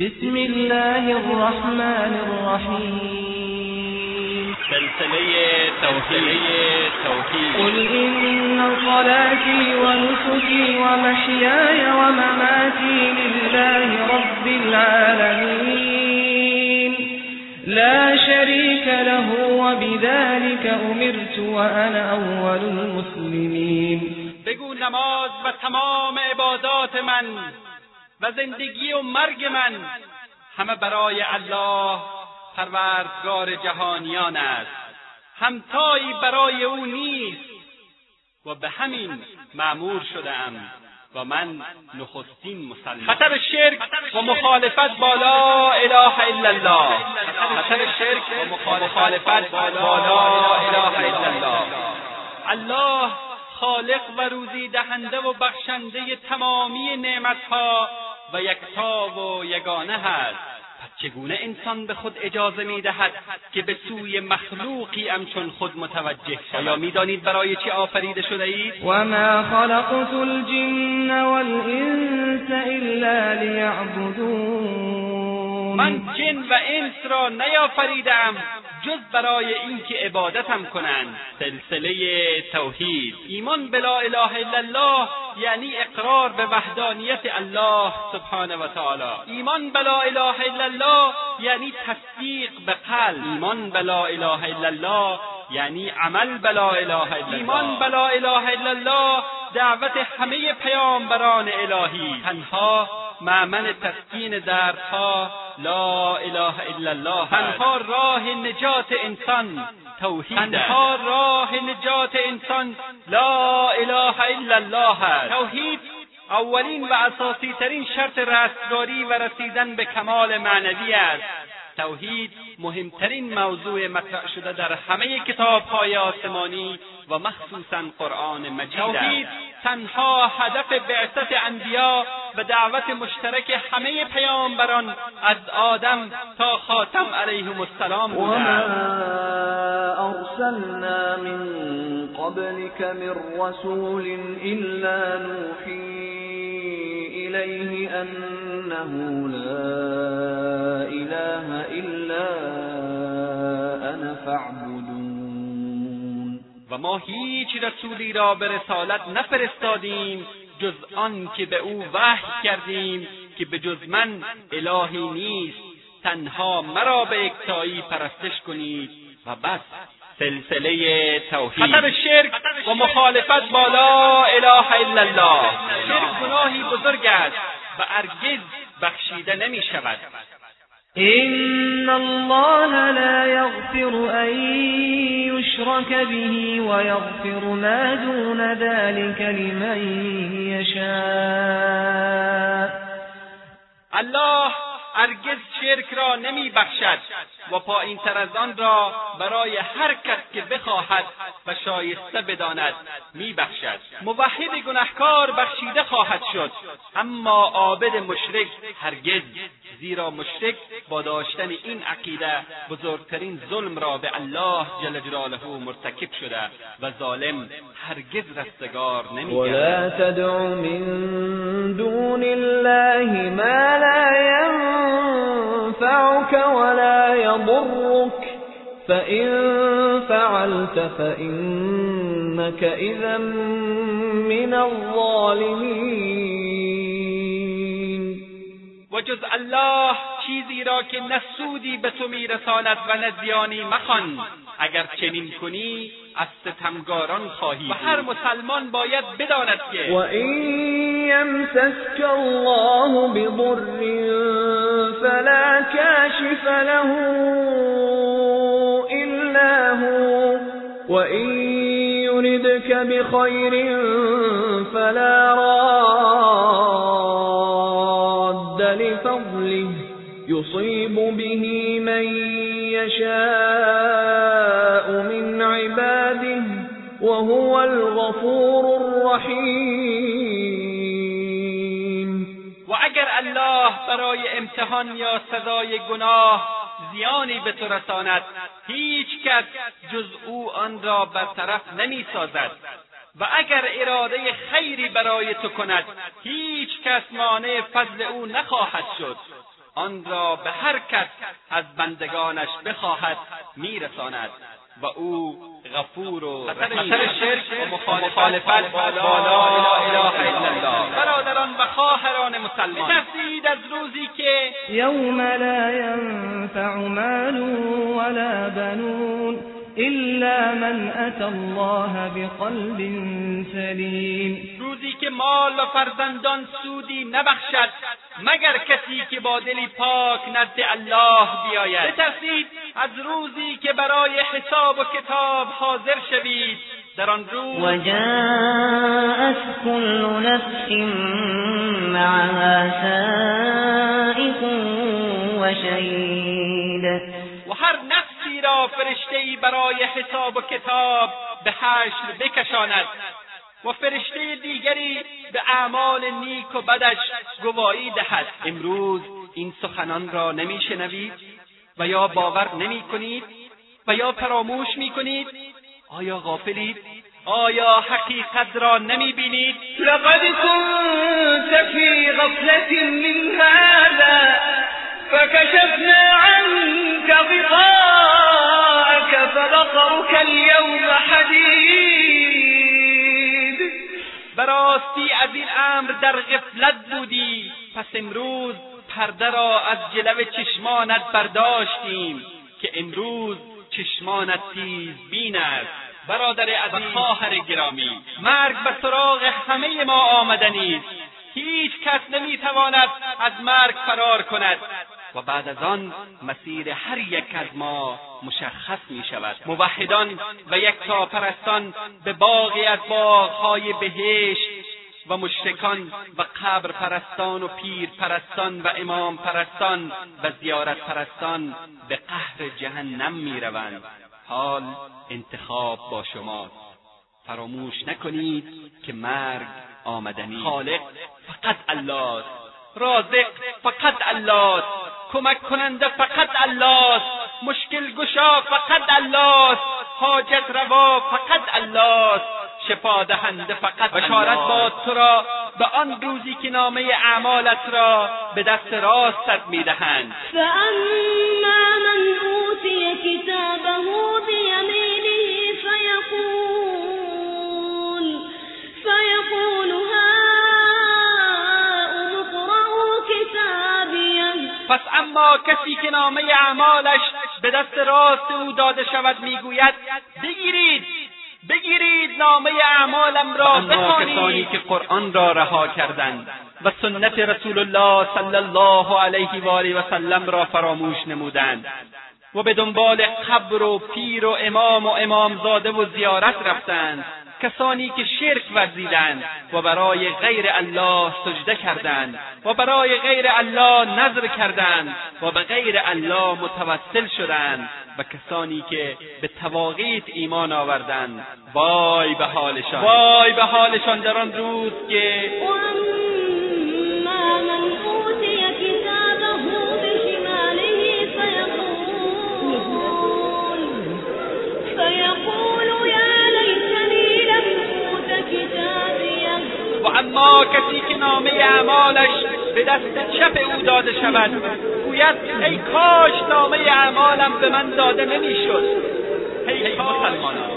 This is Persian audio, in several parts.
بسم الله الرحمن الرحیم سلسله توحید توحید قل إن صلاتي ونسكي ومحياي ومماتي لله رب العالمين. لا شريك له وبذلك أمرت وأنا أول المسلمين. بگو نماز و تمام عبادات من. و زندگی و مرگ من همه برای الله پروردگار جهانیان است. همتایی برای او نیست. و به همین معمور شدهام و من نخستین مسلمان. خطر شرک و مخالفت با لا اله الا الله. خطر شرک و مخالفت با لا اله الا الله. الله خالق و روزی دهنده و بخشنده تمامی نعمتها و یکتا و یگانه هست. پس چگونه انسان به خود اجازه می‌دهد که به سوی مخلوقی همچون خود متوجه شود؟ آیا می‌دانید برای چه آفریده شده اید وما خلقت الجن والإنس إلا ليعبدون من جن و انس را نیافریدم جز برای اینکه عبادتم کنند. سلسله توحید. ایمان به لا اله الا الله یعنی اقرار به وحدانیت الله سبحانه و تعالی. ایمان به لا اله الا الله یعنی تصدیق به قلب. ایمان به لا اله الا الله یعنی عمل به اله الا الله. ایمان به لا اله الا الله دعوت همه پیامبران الهی. تنها معمن تسکین دردها لا اله الا الله تنها راه نجات انسان توحید تنها راه نجات انسان لا اله الا الله است. توحید اولین و اساسی ترین شرط رستگاری و رسیدن به کمال معنوی است. توحید مهمترین موضوع مطرح شده در همه کتابهای آسمانی و مخصوصا قرآن مجید توحید تنها هدف بعثت انبیا و دعوت مشترک همه پیامبران از آدم تا خاتم علیهم السلام بوده وما أرسلنا من قبلك من رسول إلا نوحي إليه أنه لا إله إلا أنا فاعبدون. و ما هیچ رسولی را به رسالت نفرستادیم جز آن که به او وحی کردیم که به جز من الهی نیست. تنها مرا به یکتایی پرستش کنید و بس. سلسله توحید. خطر شرک و مخالفت با لا اله الا الله. شرک گناهی بزرگ است و هرگز بخشیده نمی شود إن الله لا يغفر أن يشرك به ويغفر ما دون ذلك لمن يشاء. الله هرگز شرک را نمی بخشد و پایین تر از آن را برای هر کس که بخواهد و شایسته بداند می بخشد موحد گنهکار بخشیده خواهد شد. اما عابد مشرک هرگز زیرا مشرک با داشتن این عقیده بزرگترین ظلم را به الله جل جلاله مرتکب شده و ظالم هرگز رستگار نمیگردد. ولا تدع من دون الله ما لا ينفعك ولا يضرك. فإن فعلت فإنك إذا من الظالمين. و جز الله چیزی را که نه سودی به تو میرساند و نه زیانی مخوان. اگر چنین کنی از ستمگاران خواهی و هر مسلمان باید بداند که وإن يمسسك الله بضر فلا كاشف له إلا هو. وإن يردك بخير فلا راد. يصيب به من يشاء من عباده وهو الغفور الرحیم و اگر الله برای امتحان یا سزای گناه زیانی به تو رساند هیچ کس جز او آن را برطرف نمی سازد و اگر اراده خیری برای تو کند هیچ کس مانع فضل او نخواهد شد. آن را به هر کس از بندگانش بخواهد میرساند و او غفور و خطر شرک و مخالفت با لا اله الا الله. برادران و خواهران مسلمان. بترسید از روزی که یوم لا ینفع مال ولا بنون. إلا من أتى الله بقلب سلیم روزی که مال و فرزندان سودی نبخشد مگر کسی که با دلی پاک نزد الله بیاید. بترسید از روزی که برای حساب و کتاب حاضر شوید در آن روز وجاءت كل نفس معها سائق و شهید. و هر نفسی را فرشته ای برای حساب و کتاب به حشر بکشاند و فرشته دیگری به اعمال نیک و بدش گواهی دهد. امروز این سخنان را نمیشنوید و یا باور نمی کنید و یا فراموش می کنید آیا غافلید؟ آیا حقیقت را نمی بینید لقد كنت في غفلة من هذا فكشفنا عنك غطاءك فبصرك اليوم حديد. براستی از این امر در غفلت بودی. پس امروز پرده را از جلو چشمانت برداشتیم که امروز چشمانت تیز بین است. برادر عزیز خواهر گرامی مرگ به سراغ همه ما آمدنی است. هیچ کس نمی‌تواند از مرگ فرار کند. و بعد از آن مسیر هر یک از ما مشخص می شود موحدان و یک پرستان به باغی از باغهای بهشت و مشرکان و قبر پرستان و پیر پرستان و امام پرستان و زیارت پرستان به قهر جهنم می روند حال انتخاب با شماست. فراموش نکنید که مرگ آمدنی. خالق فقط الله است. رازق فقط الله است کمک کننده فقط الله است مشکل گشا فقط الله است حاجت روا فقط الله است شفا دهنده فقط بشارت باد تو را. به آن روزی که نامه اعمالت را به دست راستت می‌دهند فاما من اوتی کتابه بیمینه پس اما کسی که نامه اعمالش به دست راست او داده شود می‌گوید بگیرید بگیرید نامه اعمالم را بخوانید. کسانی که قرآن را رها کردند و سنت رسول الله صلی الله علیه و آله و سلم را فراموش نمودند و به دنبال قبر و پیر و امام و امامزاده و زیارت رفتند کسانی که شرک ورزیدند و برای غیر الله سجده کردند و برای غیر الله نظر کردند و به غیر الله متوسل شدند و کسانی که به تواقیت ایمان آوردند. وای به حالشان. وای به حالشان در آن روز که و اما کسی که نامه اعمالش به دست چپ او داده شود گوید ای کاش نامه اعمالم به من داده نمی‌شد. ای مسلمانان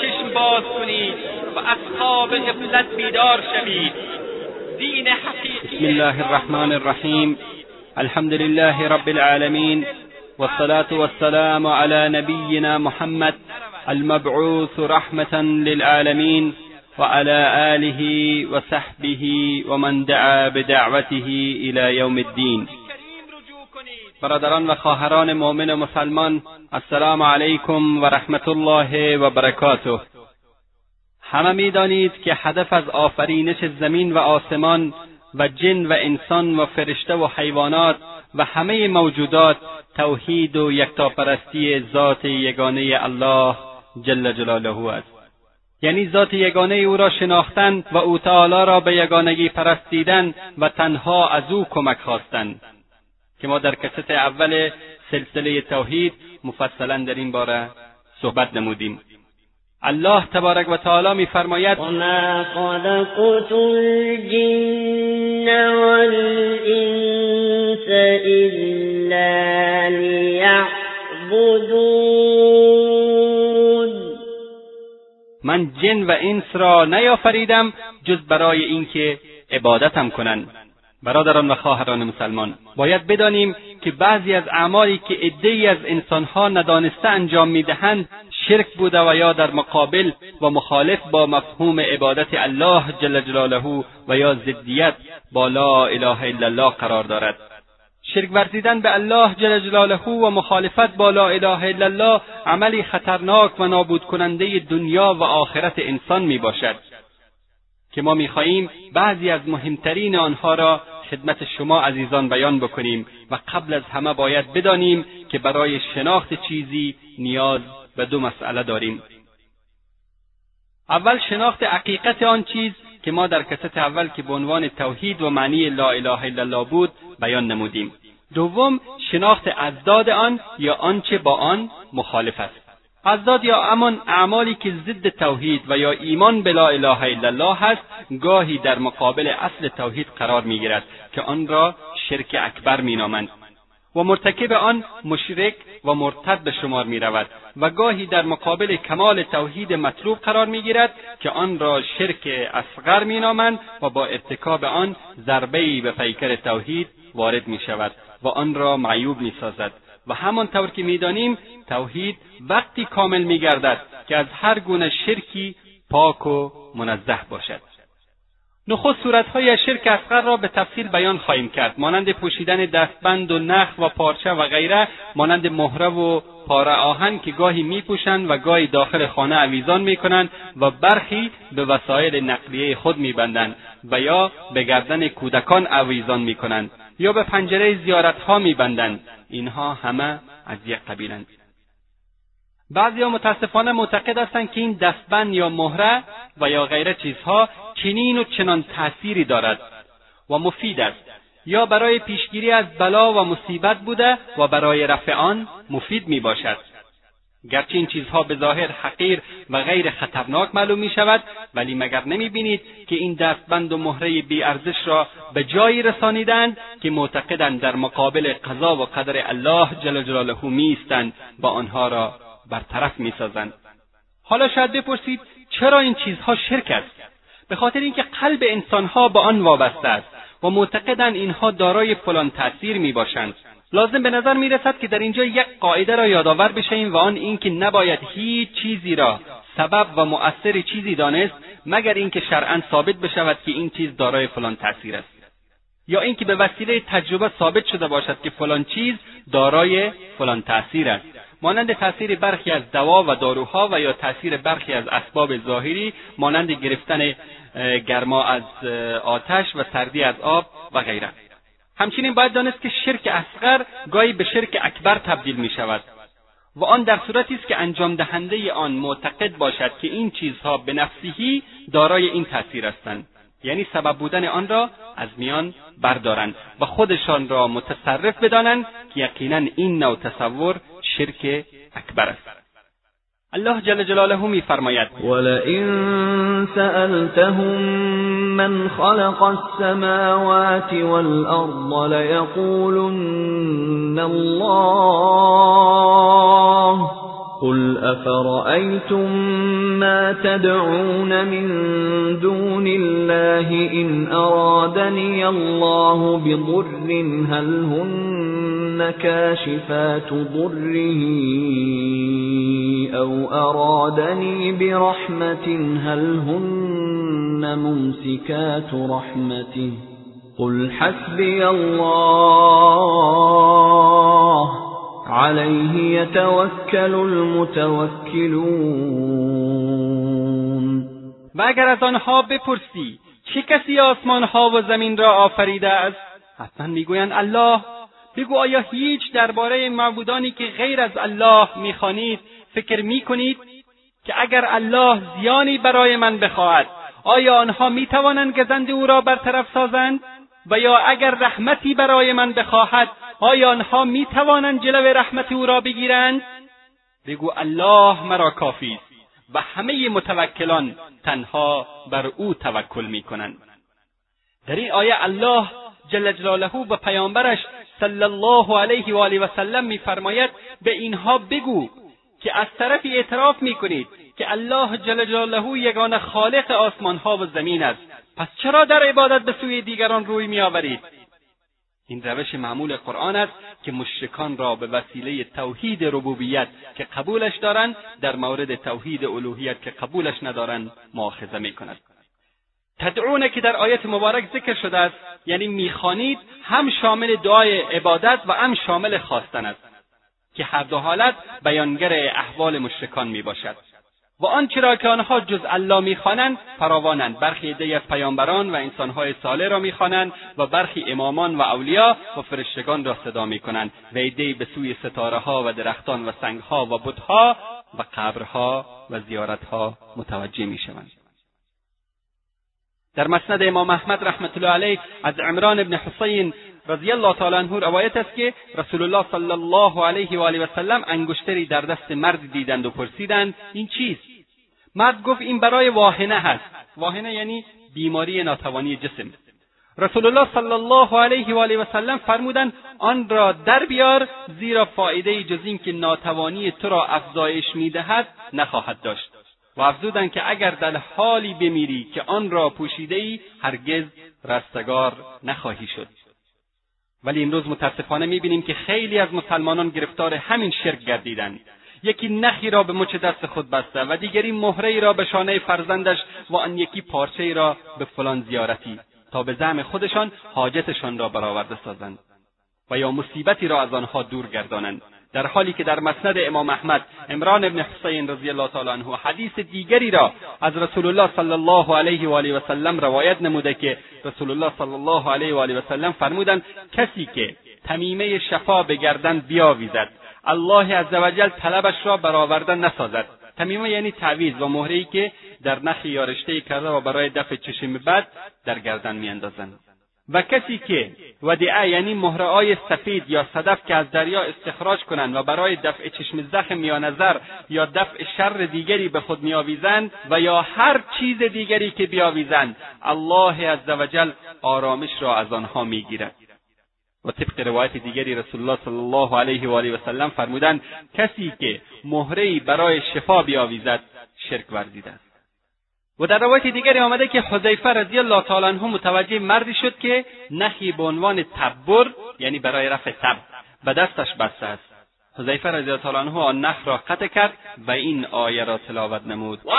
چشم باز کنید و اصحاب غفلت بیدار شوید. دین حقیقی بسم الله الرحمن الرحیم. الحمد لله رب العالمين والصلاة والسلام على نبينا محمد المبعوث رحمة للعالمين وعلى آله وصحبه ومن دعا بدعوته يوم الدين. برادران و خواهران مؤمن و مسلمان السلام علیکم و رحمت الله و برکاته. همه می‌دانید که هدف از آفرینش زمین و آسمان و جن و انسان و فرشته و حیوانات و همه موجودات توحید و یکتاپرستی ذات یگانه الله جل جلاله است. یعنی ذات یگانه او را شناختن و او تعالی را به یگانگی پرستیدن و تنها از او کمک خواستن که ما در کست اول سلسله توحید مفصلا در این باره صحبت نمودیم. الله تبارک و تعالی میفرماید وما خلقت الجن والانس الا من جن و انس را نیافریدم جز برای اینکه عبادتم کنند. برادران و خواهران مسلمان باید بدانیم که بعضی از اعمالی که عدهای از انسانها ندانسته انجام می‌دهند شرک بوده و یا در مقابل و مخالف با مفهوم عبادت الله جل جلاله و یا ضدیت با لا اله الا الله قرار دارد. شرک ورزیدن به الله جل جلاله و مخالفت با لا اله الا الله عملی خطرناک و نابود کننده دنیا و آخرت انسان می باشد که ما می‌خواهیم بعضی از مهمترین آنها را خدمت شما عزیزان بیان بکنیم و قبل از همه باید بدانیم که برای شناخت چیزی نیاز به دو مسئله داریم. اول شناخت حقیقت آن چیز که ما در کست اول که به عنوان توحید و معنی لا اله الا الله بود بیان نمودیم. دوم شناخت ازداد آن یا آنچه با آن مخالف است. ازداد یا همان اعمالی که ضد توحید و یا ایمان به لا اله الا الله هست گاهی در مقابل اصل توحید قرار می‌گیرد که آن را شرک اکبر مینامند. و مرتکب آن مشرک و مرتد به شمار می رود و گاهی در مقابل کمال توحید مطلوب قرار می گیرد که آن را شرک اصغر می نامند و با ارتکاب آن ضربهای به پیکر توحید وارد می شود و آن را معیوب می سازد و همانطور که می‌دانیم توحید وقتی کامل می گردد که از هر گونه شرکی پاک و منزه باشد. نخست صورتهای شرک اصغر را به تفصیل بیان خواهیم کرد. مانند پوشیدن دستبند و نخ و پارچه و غیره مانند مهره و پاره آهن که گاهی میپوشند و گاهی داخل خانه اویزان می‌کنند و برخی به وسایل نقلیه خود میبندند و یا به گردن کودکان اویزان می‌کنند. یا به پنجره زیارتها میبندند. اینها همه از یک قبیلند. بعضیها متاسفانه معتقد هستند که این دستبند یا مهره و یا غیره چیزها چنین و چنان تأثیری دارد و مفید است. یا برای پیشگیری از بلا و مصیبت بوده و برای رفع آن مفید می باشد گرچه این چیزها به ظاهر حقیر و غیر خطرناک معلوم می شود ولی مگر نمی بینید که این دستبند و مهره ارزش را به جایی رسانیدند که معتقدند در مقابل قضا و قدر الله جل جلاله می و آنها را برطرف می‌سازند. حالا شاید بپرسید چرا این چیزها شرک است؟ به خاطر اینکه قلب انسانها به آن وابسته است و معتقدند اینها دارای فلان تأثیر می‌باشند. لازم به نظر می‌رسد که در اینجا یک قاعده را یادآور بشویم و آن اینکه نباید هیچ چیزی را سبب و مؤثر چیزی دانست مگر اینکه شرعا ثابت بشود که این چیز دارای فلان تأثیر است. یا اینکه به وسیله تجربه ثابت شده باشد که فلان چیز دارای فلان تأثیر است. مانند تاثیر برخی از دوا و داروها و یا تاثیر برخی از اسباب ظاهری مانند گرفتن گرما از آتش و سردی از آب و غیره. همچنین باید دانست که شرک اصغر گاهی به شرک اکبر تبدیل می شود و آن در صورتی است که انجام دهنده آن معتقد باشد که این چیزها به نفسهی دارای این تاثیر هستند. یعنی سبب بودن آن را از میان بردارند و خودشان را متصرف بدانند که یقینا این نوع تصور شرک اکبر است. الله جل جلاله میفرماید ولئن سألتهم من خلق السماوات والأرض ليقولن الله. قل أفرأيتم ما تدعون من دون الله إن أرادني الله بضر هل هن كاشفات ضره أو أرادني برحمة هل هن ممسكات رحمته؟ قل حسبي الله. علیه یتوکل المتوکلون و اگر از آنها بپرسی چه کسی آسمانها و زمین را آفریده است؟ حتما میگویند الله بگو آیا هیچ درباره معبودانی که غیر از الله می‌خوانید فکر می‌کنید که اگر الله زیانی برای من بخواهد آیا آنها می‌توانند گزند او را برطرف سازند؟ و یا اگر رحمتی برای من بخواهد آیا آنها می توانند جلو رحمت او را بگیرند؟ بگو الله مرا کافی است و همه متوکلان تنها بر او توکل می‌کنند. در این آیه الله جل جلاله و پیامبرش صلی الله علیه و آله و سلم میفرماید به اینها بگو که از طرفی اعتراف می‌کنید که الله جل جلاله یگانه خالق آسمانها و زمین است. پس چرا در عبادت به سوی دیگران روی میآورید؟ این روش معمول قرآن است که مشرکان را به وسیله توحید ربوبیت که قبولش دارند در مورد توحید الوهیت که قبولش ندارند مؤاخذه می‌کند. تدعونه که در آیت مبارک ذکر شده است یعنی می‌خوانید هم شامل دعای عبادت و هم شامل خواستن است که هر دو حالت بیانگر احوال مشرکان می‌باشد. و آنچه را که آنها جز الله می‌خوانند فراوانند. برخی عدهای از پیامبران و انسانهای صالح را می‌خوانند و برخی امامان و اولیا و فرشتگان را صدا می‌کنند. و عدهای به سوی ستارهها و درختان و سنگها و بتها و قبرها و زیارتها متوجه می‌شوند. در مسند امام احمد رحمت الله علیه از عمران ابن حسین رضی الله تعالی عنه روایت است که رسول الله صلی الله علیه و آله و سلم انگشتری در دست مرد دیدند و پرسیدند این چیست؟ مرد گفت این برای واهنه هست. واهنه یعنی بیماری ناتوانی جسم. رسول الله صلی الله علیه و آله و سلم فرمودند آن را در بیار زیرا فایده جز این که ناتوانی تو را افزایش می‌دهد نخواهد داشت. و افزودند که اگر در حالی بمیری که آن را پوشیده ای هرگز رستگار نخواهی شد. ولی امروز متاسفانه می‌بینیم که خیلی از مسلمانان گرفتار همین شرک گردیدند. یکی نخی را به مچ دست خود بسته و دیگری مهره را به شانه فرزندش و آن یکی پارچه را به فلان زیارتی تا به زعم خودشان حاجتشان را برآورده سازند و یا مصیبتی را از آنها دور گردانند. در حالی که در مسند امام احمد عمران ابن حسین رضی الله تعالی عنه حدیث دیگری را از رسول الله صلی الله علیه و آله و سلم روایت نموده که رسول الله صلی الله علیه و آله و سلم فرمودند کسی که تمیمه شفا به گردن بیاویزد الله عزوجل طلبش را برآورده نسازد. تمیمه یعنی تعویز و مهرهای که در نخی یا رشته کرده و برای دفع چشم بد در گردن میاندازند. و کسی که ودعه یعنی مهرههای سفید یا صدف که از دریا استخراج کنند و برای دفع چشم زخم یا نظر یا دفع شر دیگری به خود میآویزند و یا هر چیز دیگری که بیاویزند الله عزوجل آرامش را از آنها می‌گیرد. و طبق روایت دیگری رسول الله صلی الله علیه و آله و سلم فرمودند کسی که مهرهای برای شفا بیاویزد شرک ورزیده است و در روایت دیگری آمده که حذیفه رضی الله تعالی عنه متوجه مردی شد که نخی به عنوان تبر یعنی برای رفع تب به دستش بسته است. حذیفه رضی الله تعالی عنه آن نخ را قطع کرد و این آیه را تلاوت نمود. و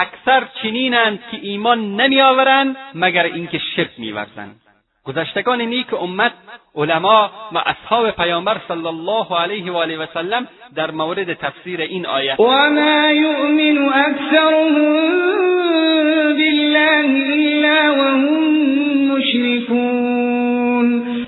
اکثر چنینند که ایمان نمیآورند مگر اینکه شرک میورزند. گذشتگان نیک امت علما و اصحاب پیامبر صلی الله علیه و آله و سلم در مورد تفسیر این آیه. و ما یؤمن اکثرهم بالله الا وهم مشركون.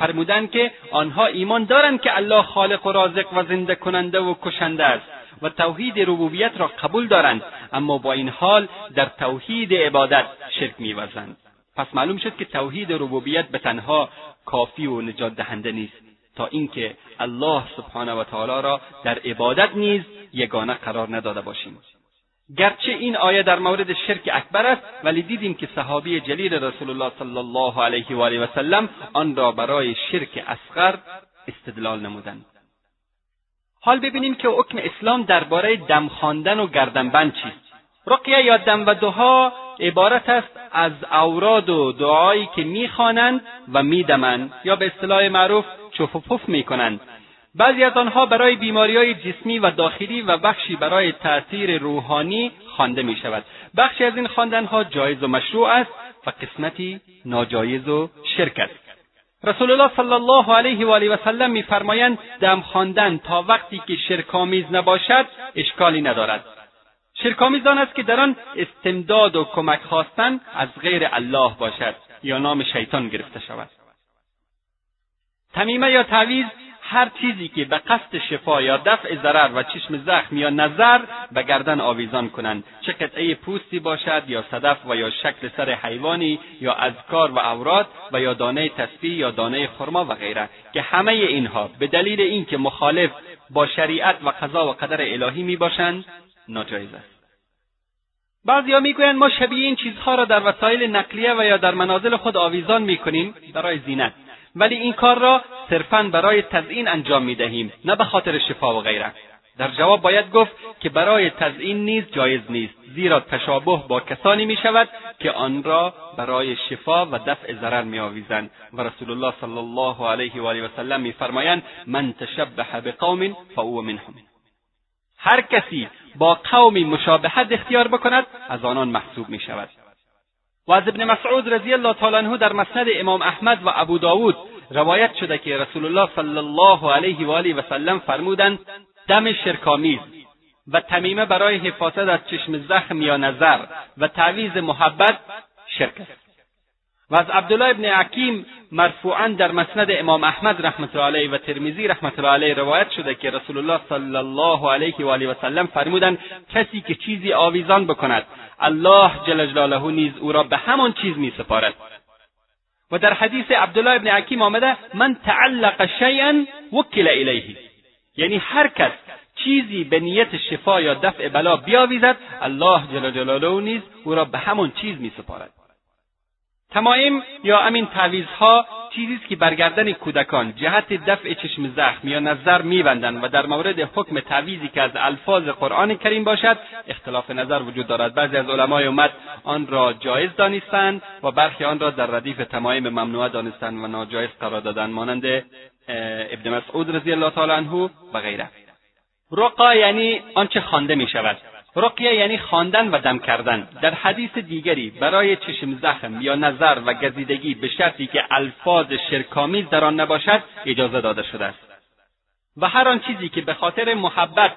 فرمودند که آنها ایمان دارند که الله خالق و رازق و زنده کننده و کشنده است. و توحید ربوبیت را قبول دارند اما با این حال در توحید عبادت شرک میورزند پس معلوم شد که توحید ربوبیت به تنها کافی و نجات دهنده نیست. تا اینکه الله سبحانه و تعالی را در عبادت نیز یگانه قرار نداده باشیم. گرچه این آیه در مورد شرک اکبر است ولی دیدیم که صحابی جلیل رسول الله صلی الله علیه و آله و سلم آن را برای شرک اصغر استدلال نمودند. حال ببینیم که حکم اسلام درباره دم خواندن و گردنبند چیست رقیه یا دم و دعا عبارت است از اوراد و دعایی که می‌خوانند و میدمند یا به اصطلاح معروف چف و پف می‌کنند بعضی از آنها برای بیماری های جسمی و داخلی و بخشی برای تأثیر روحانی خوانده می شود. بخشی از این خواندنها جایز و مشروع است و قسمتی ناجایز و شرک است. رسول الله صلی الله علیه و آله و سلم میفرمایند دم خواندن تا وقتی که شرکآمیز نباشد اشکالی ندارد. شرکآمیز آن است که در آن استمداد و کمک خواستن از غیر الله باشد یا نام شیطان گرفته شود. تمیمه یا تعویز هر چیزی که به قصد شفا یا دفع ضرر و چشم زخم یا نظر به گردن آویزان کنند. چه قطعه پوستی باشد یا صدف و یا شکل سر حیوانی یا اذکار و اوراد و یا دانه تسبیح یا دانه خرما و غیره. که همه اینها به دلیل اینکه مخالف با شریعت و قضا و قدر الهی می باشند ناجایز است. بعضیا می‌گویند ما شبیه این چیزها را در وسایل نقلیه و یا در منازل خود آویزان می‌کنیم برای زینت. ولی این کار را صرفا برای تزئین انجام می‌دهیم نه به خاطر شفا و غیره. در جواب باید گفت که برای تزئین نیز جایز نیست زیرا تشابه با کسانی می شود که آن را برای شفا و دفع ضرر می آویزند و رسول الله صلی الله علیه و آله و سلم میفرمایند من تشبه بقوم فهو منهم. هر کسی با قومی مشابهت اختیار بکند از آنان محسوب می شود و از ابن مسعود رضی الله تعالی عنه در مسند امام احمد و ابو داود روایت شده که رسول الله صلی الله علیه و آله و سلم فرمودند دم شرکامیز و تمیمه برای حفاظت از چشم زخم یا نظر و تعویز محبت شرک است. و از عبدالله ابن حکیم مرفوعا در مسند امام احمد رحمت الله علیه و ترمیزی رحمت الله علیه روایت شده که رسول الله صلی الله علیه و آله و سلم فرمودند کسی که چیزی آویزان بکند الله جل جلاله نیز او را به همان چیز می سپارد و در حدیث عبدالله ابن حکیم آمده من تعلق شیئا وکل الیه. یعنی هر کس چیزی به نیت شفا یا دفع بلا بیاویزد الله جل جلاله نیز او را به همان چیز می سپارد تمایم یا امین تعویزها چیزی است که برگردن کودکان جهت دفع چشم زخم یا نظر میبندند و در مورد حکم تعویزی که از الفاظ قرآن کریم باشد اختلاف نظر وجود دارد. بعضی از علمای امت آن را جایز دانستند و برخی آن را در ردیف تمایم ممنوعه دانستند و ناجایز قرار دادند. مانند ابن مسعود رضی الله تعالی عنه و غیره. رقا یعنی آنچه خوانده می شود رقیه یعنی خواندن و دم کردن. در حدیث دیگری برای چشم زخم یا نظر و گزیدگی به شرطی که الفاظ شرکامیز در آن نباشد اجازه داده شده است. و هر آن چیزی که به خاطر محبت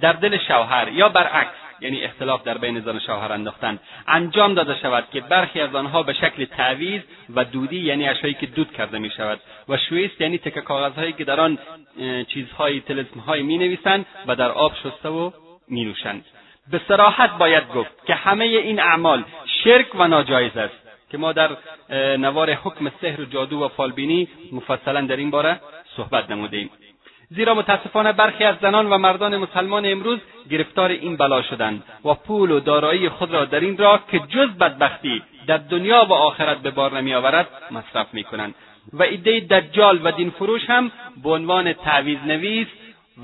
در دل شوهر یا برعکس یعنی اختلاف در بین زن و شوهر انداختن انجام داده شود که برخی از آنها به شکل تعویز و دودی یعنی اشیایی که دود کرده می شود و شویست یعنی تکه کاغذهایی که در آن چیزهایی تلسمهایی می نویسند و در آب شسته و می نوشند به سراحت باید گفت که همه این اعمال شرک و ناجایز است. که ما در نوار حکم سحر و جادو و فالبینی مفصلا در این باره صحبت نمودیم زیرا متاسفانه برخی از زنان و مردان مسلمان امروز گرفتار این بلا شدند و پول و دارایی خود را در این راه که جز بدبختی در دنیا و آخرت به بار نمیآورد مصرف می‌کنند. و ایده دجال و دین فروش هم به عنوان تعویز نویس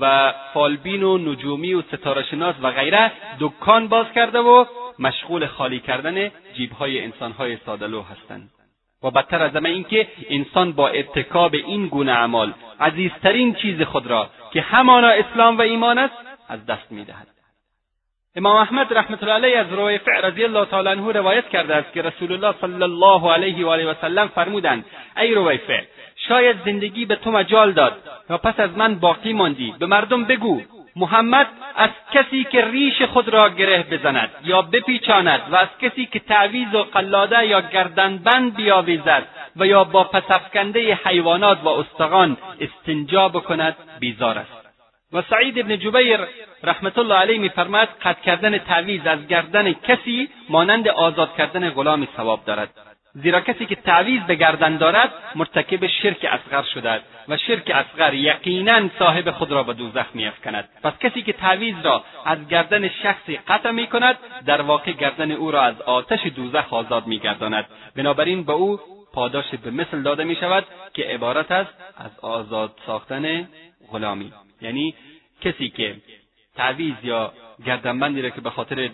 و فالبین و نجومی و ستارهشناس و غیره دکان باز کرده و مشغول خالی کردن جیبهای انسانهای سادلو هستند و بدتر از همه اینکه انسان با ارتکاب این گونه اعمال عزیزترین چیز خود را که همانا اسلام و ایمان است از دست می‌دهد. امام احمد رحمت الله علیه از رویفع رضی الله تعالی عنه روایت کرده است که رسول الله صلی الله علیه و آله و سلم فرمودند ای رویفع شاید زندگی به تو مجال داد. و پس از من باقی ماندی. به مردم بگو محمد از کسی که ریش خود را گره بزند یا بپیچاند و از کسی که تعویز و قلاده یا گردنبند بیاویزد و یا با پسفکنده حیوانات و استخوان استنجا بکند بیزار است. و سعید ابن جبیر رحمت الله علیه میفرماید قطع کردن تعویز از گردن کسی مانند آزاد کردن غلامی ثواب دارد. زیرا کسی که تعویز به گردن دارد مرتکب شرک اصغر شده و شرک اصغر یقینا صاحب خود را به دوزخ میافکند. پس کسی که تعویز را از گردن شخصی قطع می کند در واقع گردن او را از آتش دوزخ آزاد میگرداند. بنابراین به او پاداش به مثل داده می شود که عبارت است از آزاد ساختن غلامی. یعنی کسی که تعویز یا گردنبندی را که به خاطر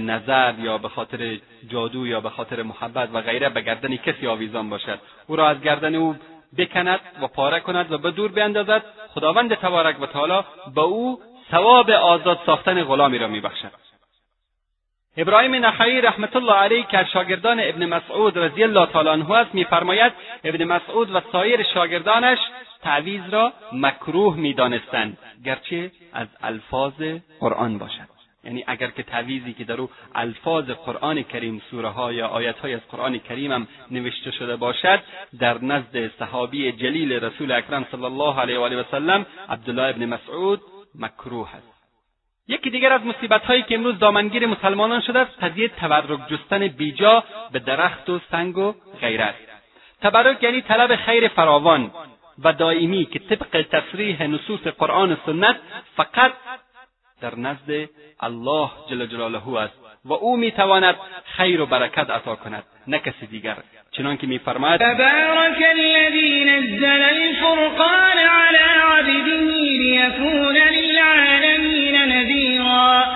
نظر یا به خاطر جادو یا به خاطر محبت و غیره به گردن کسی آویزان باشد. او را از گردن او بکند و پاره کند و به دور بیندازد. خداوند تبارک و تعالی به او ثواب آزاد ساختن غلامی را میبخشد. ابراهیم نخعی رحمت الله علیه که از شاگردان ابن مسعود رضی الله تعالی عنه است میفرماید ابن مسعود و سایر شاگردانش تعویز را مکروه می‌دانستند گرچه از الفاظ قرآن باشد. یعنی اگر که تعویزی که در او الفاظ قرآن کریم سوره ها یا آیت های از قرآن کریم هم نوشته شده باشد در نزد صحابی جلیل رسول اکرم صلی الله علیه و آله و سلم عبدالله ابن مسعود مکروه است. یکی دیگر از مصیبت هایی که امروز دامنگیر مسلمانان شده است قضیه تبرک جستن بیجا به درخت و سنگ و غیره است. تبرک یعنی طلب خیر فراوان و دائمی که طبق تصریح نصوص قرآن و سنت فقط در نزد الله جل جلاله است و او می‌تواند خیر و برکت عطا کند نه کسی دیگر. چنانکه میفرماید تبارک الذی نزل الفرقان علی عبده لیکون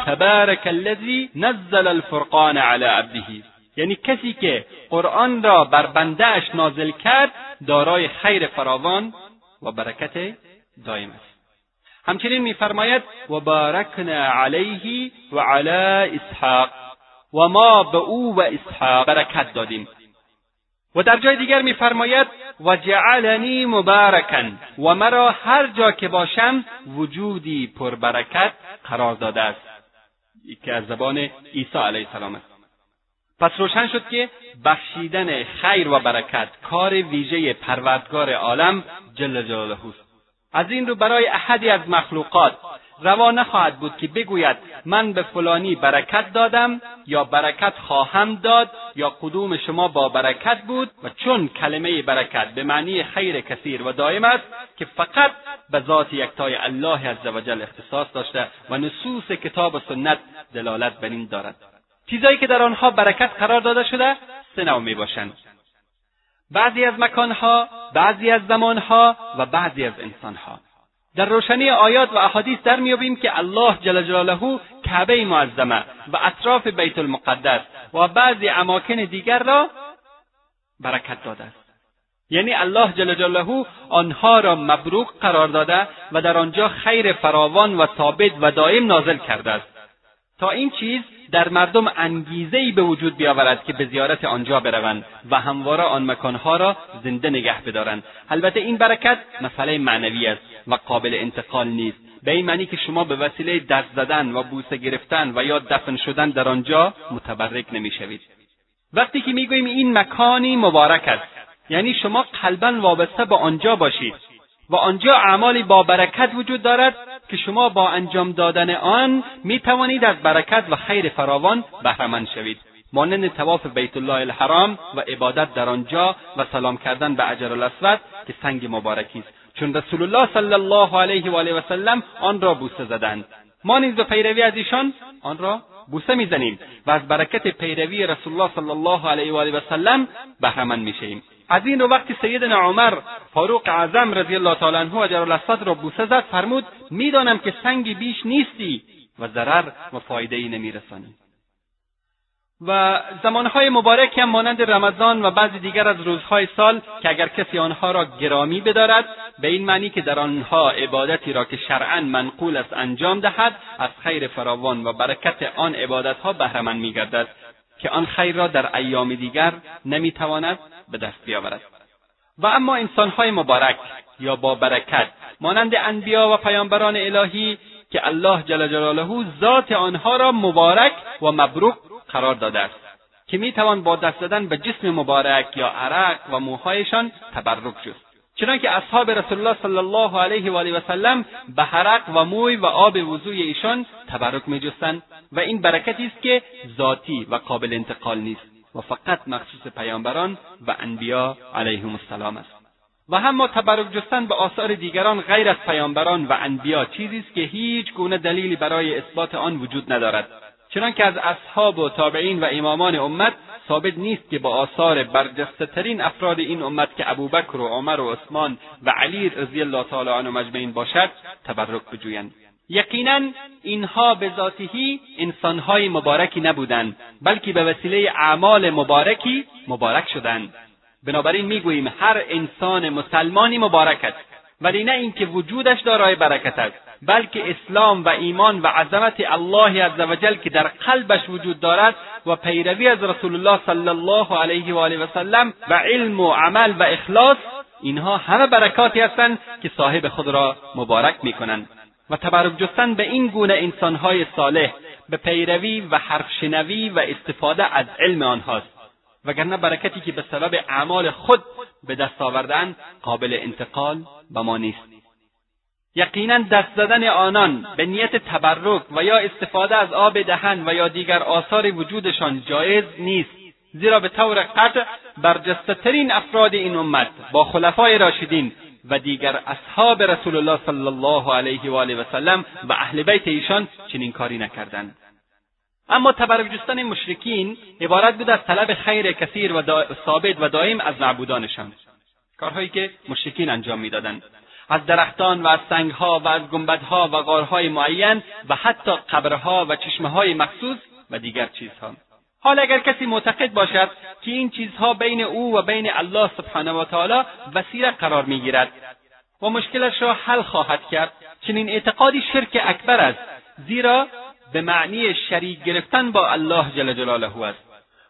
تبارک الذی نزل الفرقان علی عبده. یعنی کسی که قرآن را بر بندهاش نازل کرد دارای خیر فراوان و برکت دائم است. همچنین میفرماید و بارکنا علیه و علی اسحاق و ما به او و اسحاق برکت دادیم و در جای دیگر میفرماید و جعلنی مبارکن و مرا هر جا که باشم وجودی پربرکت قرار داده است که از زبان عیسی علیه السلام است. پس روشن شد که بخشیدن خیر و برکت کار ویژه پروردگار عالم جل جلاله است. از این رو برای احدی از مخلوقات روا نخواهد بود که بگوید من به فلانی برکت دادم یا برکت خواهم داد یا قدوم شما با برکت بود و چون کلمه برکت به معنی خیر کثیر و دائم است که فقط به ذات یکتای الله عزوجل اختصاص داشته و نصوص کتاب و سنت دلالت بر این دارد. چیزایی که در آنها برکت قرار داده شده سه نوع می باشند. بعضی از مکانها بعضی از زمانها و بعضی از انسانها. در روشنی آیات و احادیث در میابیم که الله جل جلاله کعبه معظمه و اطراف بیت المقدس و بعضی اماکن دیگر را برکت داده است. یعنی الله جل جلاله آنها را مبروک قرار داده و در آنجا خیر فراوان و ثابت و دائم نازل کرده است. تا این چیز در مردم ای به وجود بیاورد که به زیارت آنجا بروند و همواره آن مکانها را زنده نگه بدارند. البته این برکت مسئله معنوی است و قابل انتقال نیست. به این معنی که شما به وسیله دست زدن و بوسه گرفتن و یا دفن شدن در آنجا متبرک نمی‌شوید. وقتی که می‌گوییم این مکانی مبارک است یعنی شما قلبا وابسته به آنجا باشید و آنجا اعمالی با برکت وجود دارد که شما با انجام دادن آن می توانید از برکت و خیر فراوان بهرهمند شوید. مانند تواف بیت الله الحرام و عبادت در آنجا و سلام کردن به اجر الاسود که سنگ مبارکی است. چون رسول الله صلی الله علیه و آله و سلم آن را بوسه زدند. ما نیز به پیروی از ایشان آن را بوسه می‌زنیم و از برکت پیروی رسول الله صلی الله علیه و آله و سلم بهرهمند می‌شویم. از این رو وقتی سیدنا عمر فاروق اعظم رضی الله تعالی عنه اجرالاسد را بوسه زد فرمود می‌دانم که سنگی بیش نیستی و ضرر و فایده ای نمیرسانی. و زمانهای مبارک هم مانند رمضان و بعضی دیگر از روزهای سال که اگر کسی آنها را گرامی بدارد به این معنی که در آنها عبادتی را که شرعا منقول است انجام دهد از خیر فراوان و برکت آن عبادتها بهرهمند میگردد. که آن خیر را در ایام دیگر نمی‌تواند به دست بیاورد. و اما انسانهای مبارک یا با برکت مانند انبیا و پیامبران الهی که الله جل جلاله ذات آنها را مبارک و مبروک قرار داده است که می‌توان با دست زدن به جسم مبارک یا عرق و موهایشان تبرک جست چنانکه اصحاب رسول الله صلی الله علیه و آله و سلم به حرق و موی و آب وضوی ایشان تبرک میجستند و این برکتی است که ذاتی و قابل انتقال نیست و فقط مخصوص پیامبران و انبیا علیهم السلام است. و اما تبرک جستن به آثار دیگران غیر از پیامبران و انبیا چیزی است که هیچ گونه دلیلی برای اثبات آن وجود ندارد. چنانکه از اصحاب و تابعین و امامان امت ثابت نیست که با آثار برجسته ترین افراد این امت که ابوبکر و عمر و عثمان و علی رضی الله تعالی عنهم اجمعین باشد تبرک بجویند. یقینا اینها به ذاتهی انسانهای مبارکی نبودند بلکه به وسیله اعمال مبارکی مبارک شدند. بنابراین می‌گوییم هر انسان مسلمانی مبارک است. ولی نه اینکه وجودش دارای برکت است بلکه اسلام و ایمان و عظمت الله عزوجل که در قلبش وجود دارد و پیروی از رسول الله صلی الله علیه و آله و سلم و علم و عمل و اخلاص اینها همه برکاتی هستند که صاحب خود را مبارک می‌کنند. و تبرک جستن به این گونه انسانهای صالح به پیروی و حرف شنوی و استفاده از علم آنهاست. وگرنه برکتی که به سبب اعمال خود به دست آوردن قابل انتقال به ما نیست. یقینا دست زدن آنان به نیت تبرک و یا استفاده از آب دهن و یا دیگر آثار وجودشان جایز نیست زیرا به طور قطع برجستهترین افراد این امت با خلفای راشدین و دیگر اصحاب رسول الله صلی الله علیه و آله و سلم و اهل بیت ایشان چنین کاری نکردند. اما تبرک مشرکین عبارت بود از طلب خیر کثیر و ثابت و دائم از معبودانشان. کارهایی که مشرکین انجام می‌دادند. از درختان و از سنگها و از گنبدها و غارهای معین و حتی قبرها و چشمههای مخصوص و دیگر چیزها. حال اگر کسی معتقد باشد که این چیزها بین او و بین الله سبحانه و تعالی وسیله قرار می‌گیرد و مشکلش را حل خواهد کرد چنین اعتقادی شرک اکبر است زیرا به معنی شریک گرفتن با الله جل جلاله است.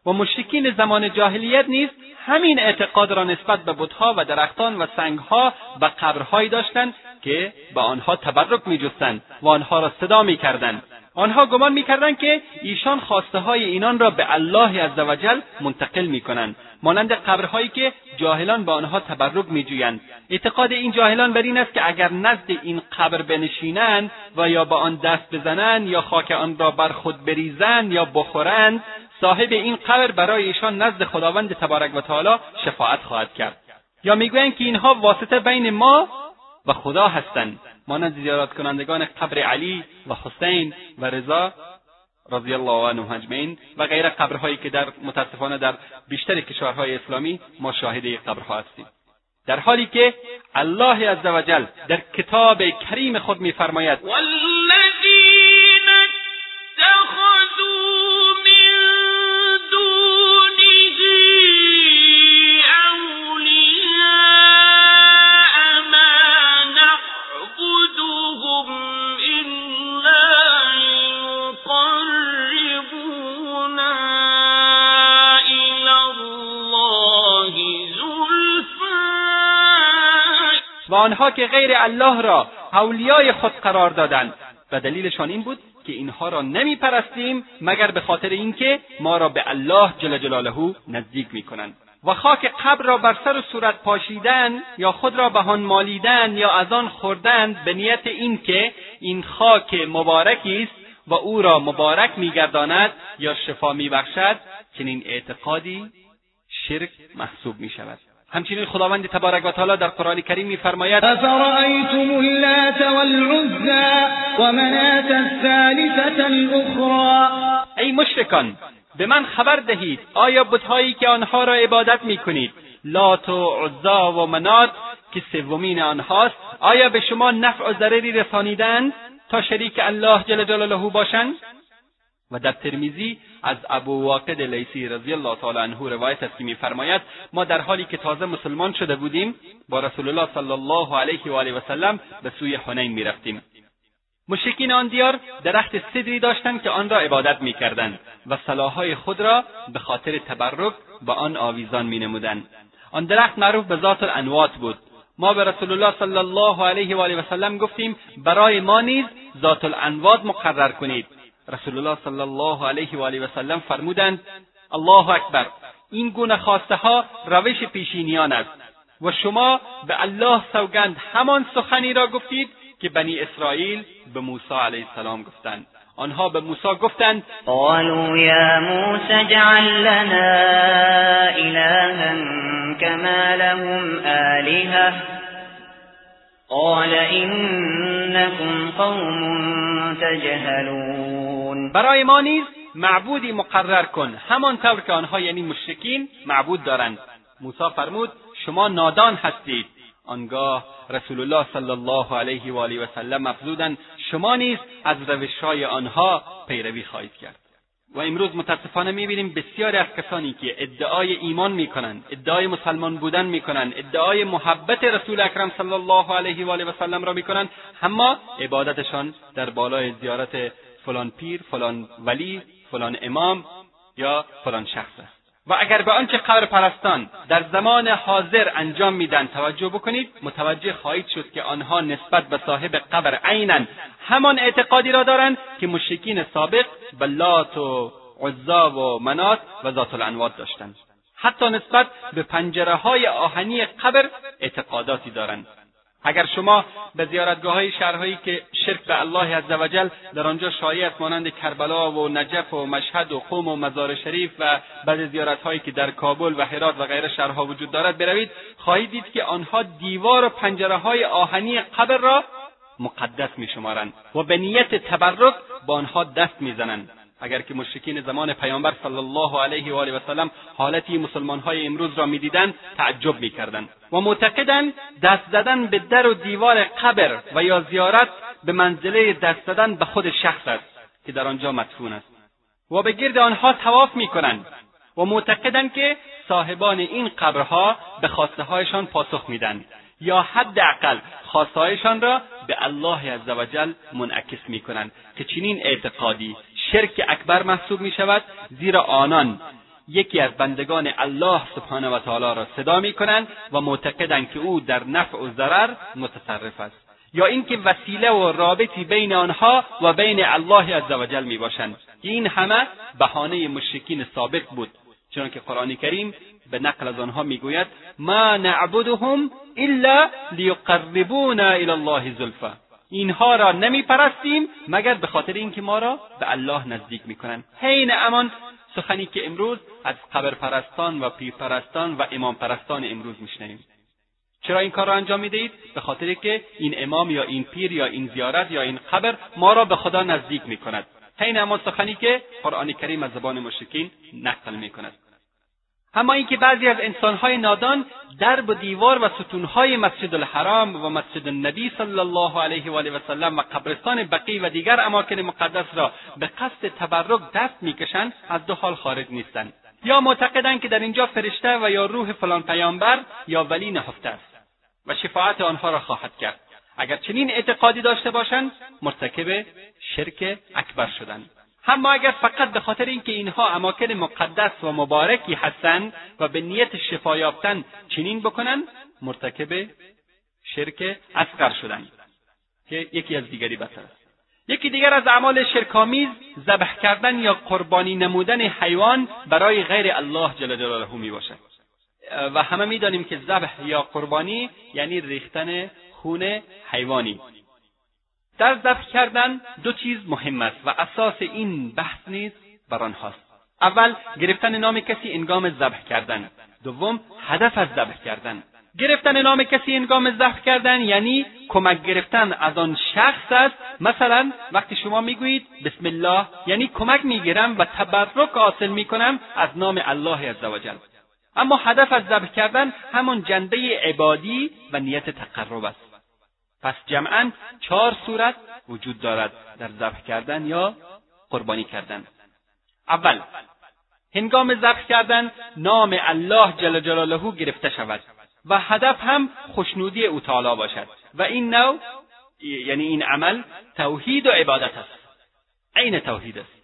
و مشرکین زمان جاهلیت نیز همین اعتقاد را نسبت به بتها و درختان و سنگها و قبرهایی داشتند که به آنها تبرک میجستند و آنها را صدا می‌کردند. آنها گمان می‌کردند که ایشان خواسته های اینان را به الله عزوجل منتقل می‌کنند مانند قبرهایی که جاهلان به آنها تبرک میجویند. اعتقاد این جاهلان بر این است که اگر نزد این قبر بنشینند و یا به آن دست بزنند یا خاک آن را بر خود بریزند یا بخورند صاحب این قبر برای ایشان نزد خداوند تبارک و تعالی شفاعت خواهد کرد. یا می‌گویند که اینها واسطه بین ما و خدا هستند. مانند زیارت کنندگان قبر علی و حسین و رضا رضی الله عنهم اجمعین و غیر قبرهایی که در متاسفانه در بیشتر کشورهای اسلامی ما شاهد قبرها هستیم. در حالی که الله عزوجل در کتاب کریم خود میفرماید و آنها که غیر الله را اولیای خود قرار دادند. و دلیلشان این بود که اینها را نمیپرستیم مگر به خاطر اینکه ما را به الله جل جلاله نزدیک می‌کنند. و خاک قبر را بر سر و صورت پاشیدن یا خود را به آن مالیدن یا از آن خوردند به نیت اینکه این خاک مبارکی است و او را مبارک میگرداند یا شفا میبخشد چنین اعتقادی شرک محسوب می‌شود. همچنین خداوند تبارک و تعالی در قرآن کریم میفرماید افرأیتم اللات والعزى ومنات الثالثة الاخرى ای مشرکان به من خبر دهید آیا بتهایی که آنها را عبادت می‌کنید لات و عزا و منات که سومین آنهاست آیا به شما نفع و ضرری رسانیدند تا شریک الله جل جلاله باشند؟ و در ترمیزی از ابو واقد لیسی رضی الله تعالی عنه روایت است که میفرماید ما در حالی که تازه مسلمان شده بودیم با رسول الله صلی الله علیه و آله و سلم به سوی حنین می‌رفتیم. مشکین آن دیار درخت سدری داشتند که آن را عبادت می‌کردند و صلاحهای خود را به خاطر تبرک به آن آویزان مینمودند. آن درخت معروف به ذات الانوات بود. ما به رسول الله صلی الله علیه و آله و سلم گفتیم برای ما نیز ذات الانوات مقرر کنید. رسول الله صلی الله علیه و آله و سلم فرمودند الله اکبر این گونه خواسته ها روش پیشینیان است و شما به الله سوگند همان سخنی را گفتید که بنی اسرائیل به موسی علیه السلام گفتند آنها به موسی گفتند قالوا یا موسی اجعل لنا الها كما لهم آلهه قال انکم قوم تجهلون برای ما نیز معبودی مقرر کن. همانطور که آنها یعنی مشرکین معبود دارند. موسی فرمود شما نادان هستید. آنگاه رسول الله صلی الله علیه و آله و سلم افزودند شما نیز از روشهای آنها پیروی خواهید کرد. و امروز متاسفانه می‌بینیم بسیاری از کسانی که ادعای ایمان می‌کنند ادعای مسلمان بودن می‌کنند ادعای محبت رسول اکرم صلی الله علیه و آله و سلم را می‌کنند اما عبادتشان در بالای زیارت فلان پیر فلان ولی فلان امام یا فلان شخص است. و اگر به آنچه قبر پرستان در زمان حاضر انجام میدن توجه بکنید متوجه خواهید شد که آنها نسبت به صاحب قبر عینا همان اعتقادی را دارند که مشرکین سابق به لات و عزا و منات و ذات الانواد داشتند. حتی نسبت به پنجره های آهنی قبر اعتقاداتی دارند. اگر شما به زیارتگاه های شهرهایی که شرک به الله عزوجل در آنجا شایع است مانند کربلا و نجف و مشهد و قوم و مزار شریف و بعض زیارت هایی که در کابل و هرات و غیره شهرها وجود دارد بروید. خواهید دید که آنها دیوار و پنجره های آهنی قبر را مقدس میشمارند و به نیت تبرک با آنها دست می‌زنند. اگر که مشرکین زمان پیامبر صلی الله علیه و آله و سلم حالتی مسلمانهای امروز را می‌دیدند تعجب می‌کردند. و معتقدند دست زدن به در و دیوار قبر و یا زیارت به منزله دست زدن به خود شخص است که در آنجا مدفون است. و به گرد آنها تواف می‌کنند و معتقدند که صاحبان این قبرها به خواسته هایشان پاسخ میدن یا حداقل خواستهایشان را به الله عزوجل منعکس می‌کنند که چنین اعتقادی شرک اکبر محسوب می شود زیرا آنان یکی از بندگان الله سبحانه و تعالی را صدا می کنند و معتقدند که او در نفع و ضرر متصرف است. یا اینکه وسیله و رابطی بین آنها و بین الله عزوجل می باشند این همه بهانه مشرکین سابق بود. چنانکه قرآن کریم به نقل از آنها می‌گوید ما نعبدهم الا لیقربونا الی الله زلفا. اینها را نمیپرستیم مگر به خاطر اینکه ما را به الله نزدیک می‌کنند. حین امان سخنی که امروز از قبرپرستان و پیرپرستان و امام پرستان امروز میشنویم. چرا این کار را انجام می‌دهید؟ به خاطر که این امام یا این پیر یا این زیارت یا این قبر ما را به خدا نزدیک می‌کند. حین امان سخنی که قرآن کریم از زبان مشرکین نقل می‌کند. اما اینکه بعضی از انسانهای نادان درب و دیوار و ستونهای مسجد الحرام و مسجد النبی صلی الله علیه و آله و سلم و قبرستان بقی و دیگر اماکن مقدس را به قصد تبرک دست می‌کشند از دو حال خارج نیستند. یا معتقدند که در اینجا فرشته و یا روح فلان پیامبر یا ولی نهفته است و شفاعت آنها را خواهد کرد. اگر چنین اعتقادی داشته باشند مرتکب شرک اکبر شدند. اما اگر فقط به خاطر اینکه اینها اماکن مقدس و مبارکی هستند و به نیت شفا یافتن چنین بکنند مرتکب شرک اصغر شدند که یکی از دیگری بتر است. یکی دیگر از اعمال شرکآمیز ذبح کردن یا قربانی نمودن حیوان برای غیر الله جل جلاله می باشد و همه می‌دانیم که ذبح یا قربانی یعنی ریختن خون حیوانی. در ذبح کردن دو چیز مهم است و اساس این بحث نیز بر آنهاست. اول گرفتن نام کسی انگام ذبح کردن. دوم هدف از ذبح کردن. گرفتن نام کسی انگام ذبح کردن یعنی کمک گرفتن از آن شخص است. مثلا وقتی شما می‌گویید بسم الله یعنی کمک می‌گیرم و تبرک حاصل می‌کنم از نام الله عزوجل. اما هدف از ذبح کردن همان جنبه عبادی و نیت تقرب است. پس جمعا چهار صورت وجود دارد. در ذبح کردن یا قربانی کردن. اول هنگام ذبح کردن نام الله جل جلاله گرفته شود و هدف هم خوشنودی او تعالی باشد و این نوع یعنی این عمل توحید و عبادت است. عین توحید است.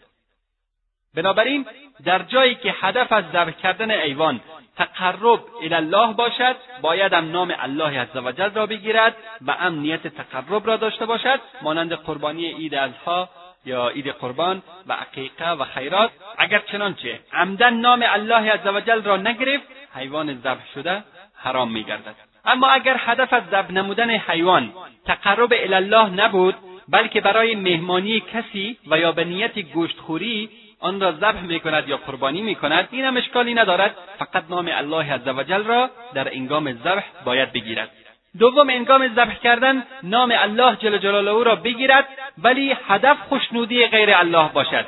بنابراین در جایی که هدف از ذبح کردن ایوان تقرب الی الله باشد باید هم نام الله عزوجل را بگیرد و امنیت تقرب را داشته باشد مانند قربانی عید اضحی یا عید قربان و عقیقه و خیرات. اگر چنانچه عمدن نام الله عزوجل را نگرفت حیوان ذبح شده حرام میگردد. اما اگر هدف از ذبح نمودن حیوان تقرب الی الله نبود بلکه برای مهمانی کسی و یا به نیت گوشتخوری آن را ذبح می‌کند یا قربانی می‌کند این هم اشکالی ندارد. فقط نام الله عزوجل را در انگام ذبح باید بگیرد. دوم انگام ذبح کردن نام الله جل جلاله را بگیرد ولی هدف خوشنودی غیر الله باشد.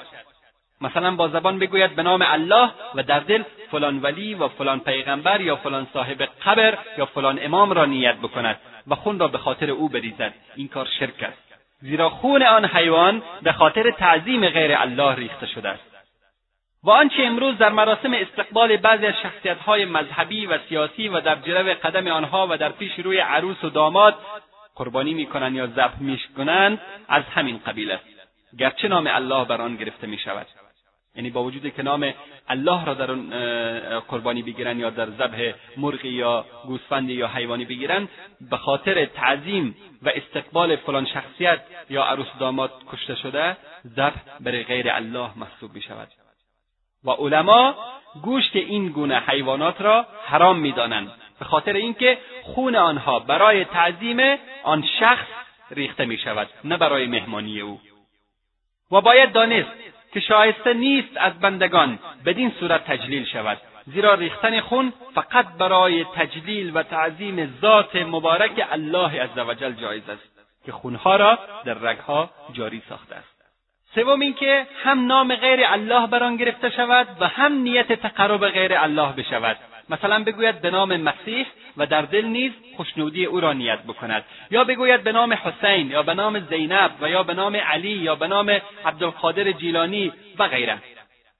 مثلا با زبان بگوید به نام الله و در دل فلان ولی و فلان پیغمبر یا فلان صاحب قبر یا فلان امام را نیت بکند و خون را به خاطر او بریزد. این کار شرک است. زیرا خون آن حیوان به خاطر تعظیم غیر الله ریخته شده است. و آنچه امروز در مراسم استقبال بعضی از شخصیتهای مذهبی و سیاسی و در جلو قدم آنها و در پیش روی عروس و داماد قربانی می‌کنند یا ذبح می‌کنند از همین قبیل است گرچه نام الله بر آن گرفته می شود یعنی با وجود که نام الله را در اون قربانی بگیرن یا در ذبح مرغی یا گوسفندی یا حیوانی بگیرن به خاطر تعظیم و استقبال فلان شخصیت یا عروس داماد کشته شده ذبح برای غیر الله محسوب می شود و علما گوشت این گونه حیوانات را حرام می‌دانند به خاطر اینکه خون آنها برای تعظیم آن شخص ریخته می شود نه برای مهمانی او. و باید دانست که شایسته نیست از بندگان بدین صورت تجلیل شود. زیرا ریختن خون فقط برای تجلیل و تعظیم ذات مبارک الله عزوجل جایز است که خونها را در رگها جاری ساخته است. سوم اینکه هم نام غیر الله بر آن گرفته شود و هم نیت تقرب غیر الله بشود. مثلا بگوید به نام مسیح و در دل نیز خوشنودی او را نیت بکند. یا بگوید به نام حسین یا به نام زینب و یا به نام علی یا به نام عبدالقادر جیلانی و غیره.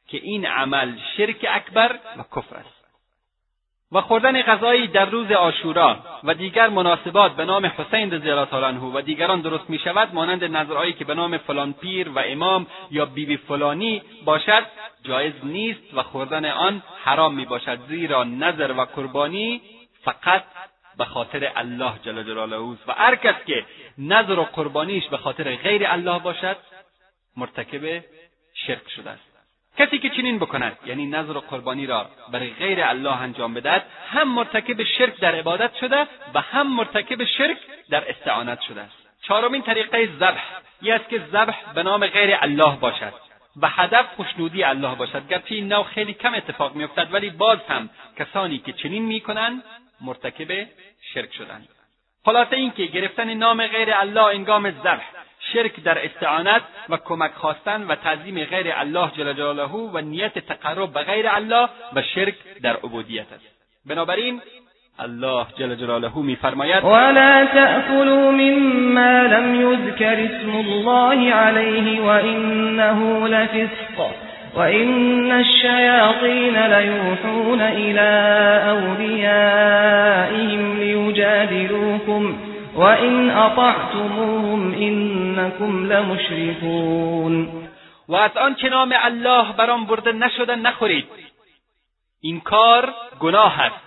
که این عمل شرک اکبر و کفر است. و خوردن غذایی در روز آشورا و دیگر مناسبات به نام حسین رضی الله تعالی عنه و دیگران درست می شود مانند نظرهایی که به نام فلان پیر و امام یا بیبی فلانی باشد جایز نیست و خوردن آن حرام می باشد زیرا نظر و قربانی فقط به خاطر الله جل جلاله و هر کس که نظر و قربانیش به خاطر غیر الله باشد مرتکب شرک شده است. کسی که چنین بکند یعنی نظر و قربانی را برای غیر الله انجام بدهد هم مرتکب شرک در عبادت شده و هم مرتکب شرک در استعانت شده است. چهارمین طریقه ذبح. ای است که ذبح به نام غیر الله باشد و هدف خوشنودی الله باشد. گرچه این نوع خیلی کم اتفاق میافتد ولی باز هم کسانی که چنین می‌کنند مرتکب شرک شدند. خلاصه اینکه گرفتن نام غیر الله انگام ذبح شرک در استعانت و کمک خواستن و تعظیم غیر الله جل جلاله و نیت تقرب به غیر الله و شرک در عبودیت است. بنابراین الله جل جلاله میفرماید ولا تأكلوا مما لم يذكر اسم الله عليه وإنه لفسق وإن الشياطين ليوحون إلى أوليائهم ليجادلوكم وإن أطعتموهم إنكم لمشركون. و از آن که نام الله بر آن برده نشده نخورید. این کار گناه است.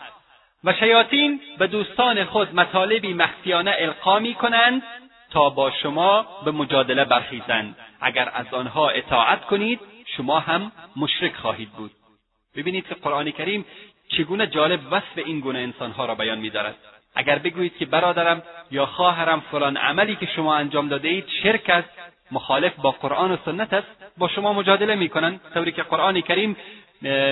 و شیاطین به دوستان خود مطالبی مخفیانه القا می کنند تا با شما به مجادله برخیزند. اگر از آنها اطاعت کنید شما هم مشرک خواهید بود. ببینید که قرآن کریم چگونه جالب وصف این گونه انسانها را بیان میدارد. اگر بگویید که برادرم یا خواهرم فلان عملی که شما انجام داده اید شرک است مخالف با قرآن و سنت است با شما مجادله می‌کنند طوری که قرآن کریم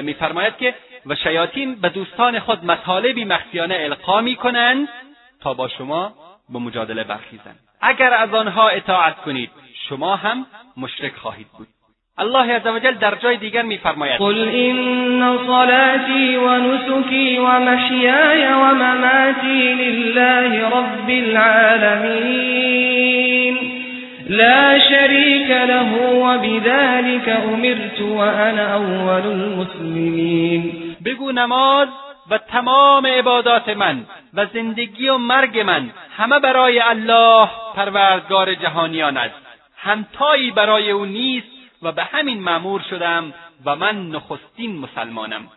میفرماید که و شیاطین به دوستان خود مطالبی مخفیانه القا می‌کنند تا با شما به مجادله برخیزند. اگر از آنها اطاعت کنید شما هم مشرک خواهید بود. الله عزوجل در جای دیگر میفرماید. قل ان صلاتي ونسكي ومحياي ومماتي لله رب العالمين. لا شريك له وبذلك امرت وانا اول المسلمين. بگو نماز و تمام عبادات من و زندگی و مرگ من همه برای الله پروردگار جهانیان است. همتایی برای او نیست و به همین معمور شدم و من نخستین مسلمانم.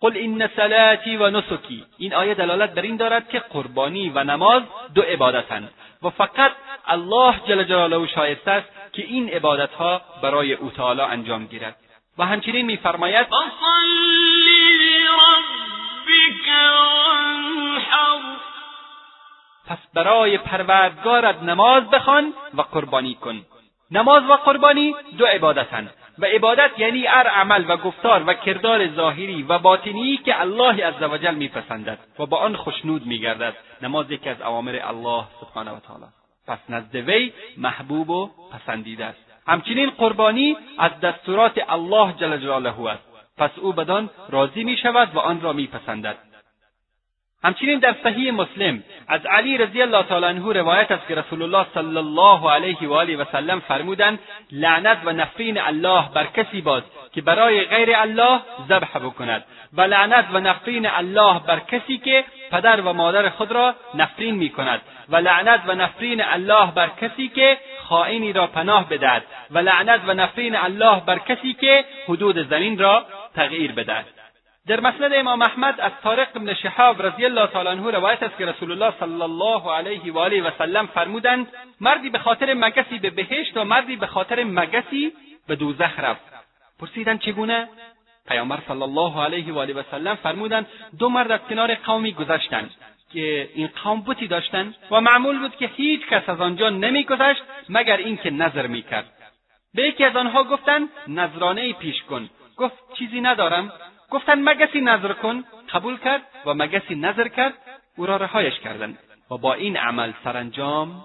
قل این صلاتی و نسکی. این آیه دلالت بر این دارد که قربانی و نماز دو عبادتند و فقط الله جل جلاله شایسته است که این عبادتها برای او تعالی انجام گیرد. و همچنین میفرماید پس برای پروردگارت نماز بخوان و قربانی کن. نماز و قربانی دو عبادتند و عبادت یعنی هر عمل و گفتار و کردار ظاهری و باطنی که الله عزوجل میپسندد و با آن خشنود میگردد. نماز یکی از اوامر الله سبحانه و تعالی. پس نزد وی محبوب و پسندیده است. همچنین قربانی از دستورات الله جل جلاله است. پس او بدان راضی می شود و آن را میپسندد. همچنین در صحیح مسلم از علی رضی الله تعالی عنه روایت است که رسول الله صلی الله علیه و آله و سلم فرمودند لعنت و نفرین الله بر کسی باد که برای غیر الله ذبح بکند و لعنت و نفرین الله بر کسی که پدر و مادر خود را نفرین می کند و لعنت و نفرین الله بر کسی که خائنی را پناه بدهد و لعنت و نفرین الله بر کسی که حدود زمین را تغییر بدهد. در مسند امام احمد از طارق بن شهاب رضی الله تعالی عنه روایت است که رسول الله صلی الله علیه و آله و سلم فرمودند مردی به خاطر مگسی به بهشت و مردی به خاطر مگسی به دوزخ رفت. پرسیدند چگونه؟ پیامبر صلی الله علیه و آله و سلم فرمودند دو مرد از کنار قومی گذشتند که این قوم بتی داشتند و معمول بود که هیچ کس از آنجا نمیگذشت مگر اینکه نظر می‌کرد. به یکی از آنها گفتند نظرانه پیش کن. گفت چیزی ندارم. گفتند مگسی نظر کن قبول کرد و مگسی نظر کرد او را رهایش کردند. و با این عمل سرانجام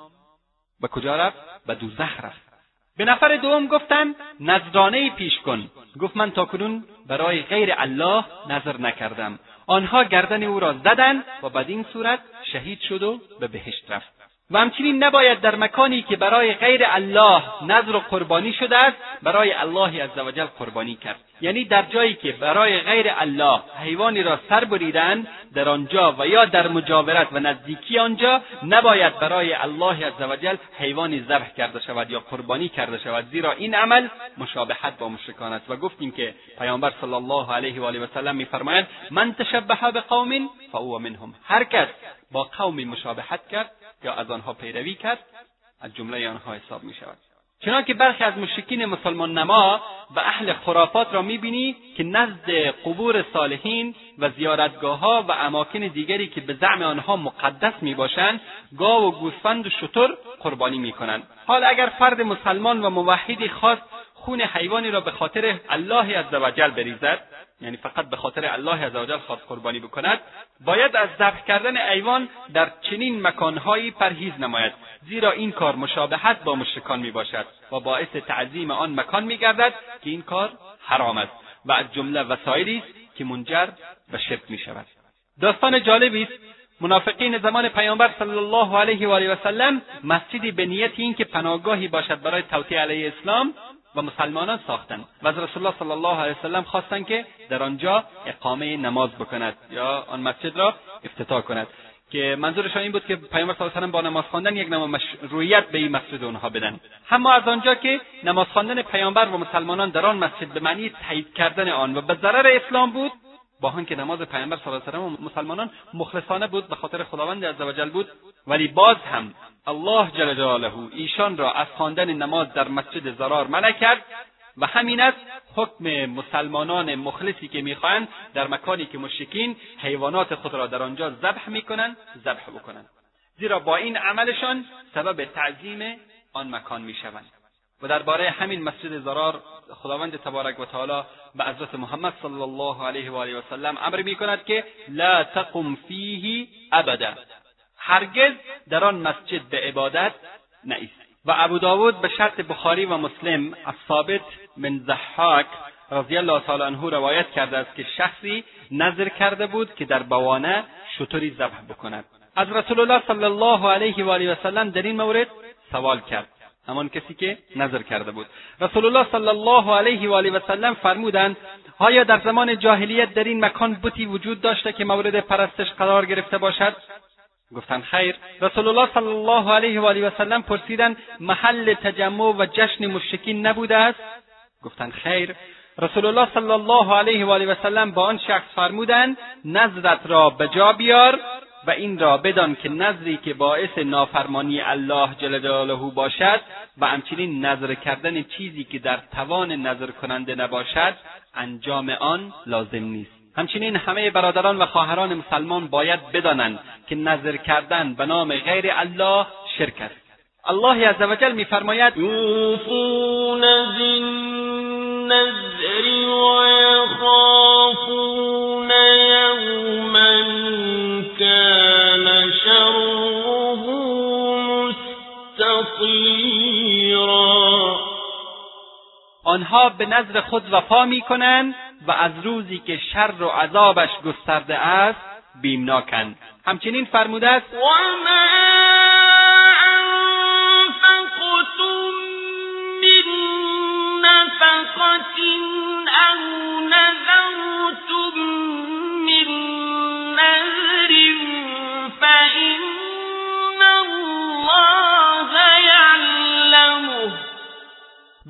به کجا رفت؟ به دوزخ رفت. به نفر دوم گفتند نظرانه پیش کن. گفت من تاکنون برای غیر الله نظر نکردم. آنها گردن او را زدند و بدین صورت شهید شد و به بهشت رفت. و همچنین نباید در مکانی که برای غیر الله نظر و قربانی شده است برای الله عزوجل قربانی کرد. یعنی در جایی که برای غیر الله حیوانی را سر بریدند در آنجا و یا در مجاورت و نزدیکی آنجا نباید برای الله عزوجل حیوانی ذبح کرده شود یا قربانی کرده شود. زیرا این عمل مشابهت با مشرکان است. و گفتیم که پیامبر صلی الله علیه و آله و سلم میفرمایند من تشبه بقوم فهو منهم. هر کس با قومی مشابهت کرد یا از آنها پیروی کرد از جمله آنها حساب می شود چنانکه برخی از مشرکین مسلمان نما و اهل خرافات را می‌بینی که نزد قبور صالحین و زیارتگاه و اماکن دیگری که به زعم آنها مقدس می‌باشند گاو و گوسفند و شتر قربانی می‌کنند. حال اگر فرد مسلمان و موحدی خواست خون حیوانی را به خاطر الله عزوجل بریزد یعنی فقط به خاطر الله عزوجل خواست قربانی بکند باید از ذبح کردن ایوان در چنین مکانهایی پرهیز نماید زیرا این کار مشابهت با مشرکان می باشد و باعث تعظیم آن مکان می گردد که این کار حرام است و از جمله وسایلی است که منجر به شرک می شود داستان جالبی است. منافقین زمان پیامبر صلی الله علیه و آله و سلم مسجدی به نیت اینکه پناهگاهی باشد برای توطیه علیه اسلام و مسلمانان ساختند و از رسول الله صلی الله علیه وسلم خواستند که در آنجا اقامه نماز بکند یا آن مسجد را افتتاح کند. که منظورشان این بود که پیامبر صلی الله علیه با نماز خواندن یک نوع مشروعیت به این مسجد اونها بدن. اما از آنجا که نماز خواندن پیامبر و مسلمانان در آن مسجد به معنی تایید کردن آن و به ضرر اسلام بود با که نماز پیامبر صلی الله علیه و مسلمانان مخلصانه بود به خاطر خداوند عزوجل بود ولی باز هم الله جل جلاله ایشان را از خواندن نماز در مسجد زرار منع کرد و همین است حکم مسلمانان مخلصی که می‌خواهند در مکانی که مشرکین حیوانات خود را در آنجا ذبح می‌کنند ذبح بکنند. زیرا با این عملشان سبب تعظیم آن مکان می‌شوند. و درباره همین مسجد زرار خداوند تبارک و تعالی به حضرت محمد صلی الله علیه و آله و سلم امر می‌کند که لا تقم فیه ابدا. هرگز در آن مسجد به عبادت نایست و ابو داود به شرط بخاری و مسلم از ثابت من زحاک رضی الله تعالی عنه روایت کرده است که شخصی نظر کرده بود که در بوانه شطوری ذبح بکند. از رسول الله صلی الله علیه و آله و سلم در این مورد سوال کرد. همان کسی که نظر کرده بود. رسول الله صلی الله علیه و آله و سلم فرمودند آیا در زمان جاهلیت در این مکان بتی وجود داشته که مورد پرستش قرار گرفته باشد؟ گفتند خیر. رسول الله صلی الله علیه و آله و سلم پرسیدند محل تجمع و جشن مشرکین نبوده است؟ گفتند خیر. رسول الله صلی الله علیه و آله و سلم با آن شخص فرمودند نظرت را به جا بیار. و این را بدان که نظری که باعث نافرمانی الله جل جلاله باشد و همچنین نظر کردن چیزی که در توان نظر کننده نباشد انجام آن لازم نیست. همچنین همه برادران و خواهران مسلمان باید بدانند که نظر کردن به نام غیر الله شرک است. الله عزوجل میفرماید یوفون بالنذر ویخافون یوما کان شره مستطیرا آنها به نظر خود وفا می‌کنند و از روزی که شر و عذابش گسترده است بیمناکند. همچنین فرموده است فإن الله يعلم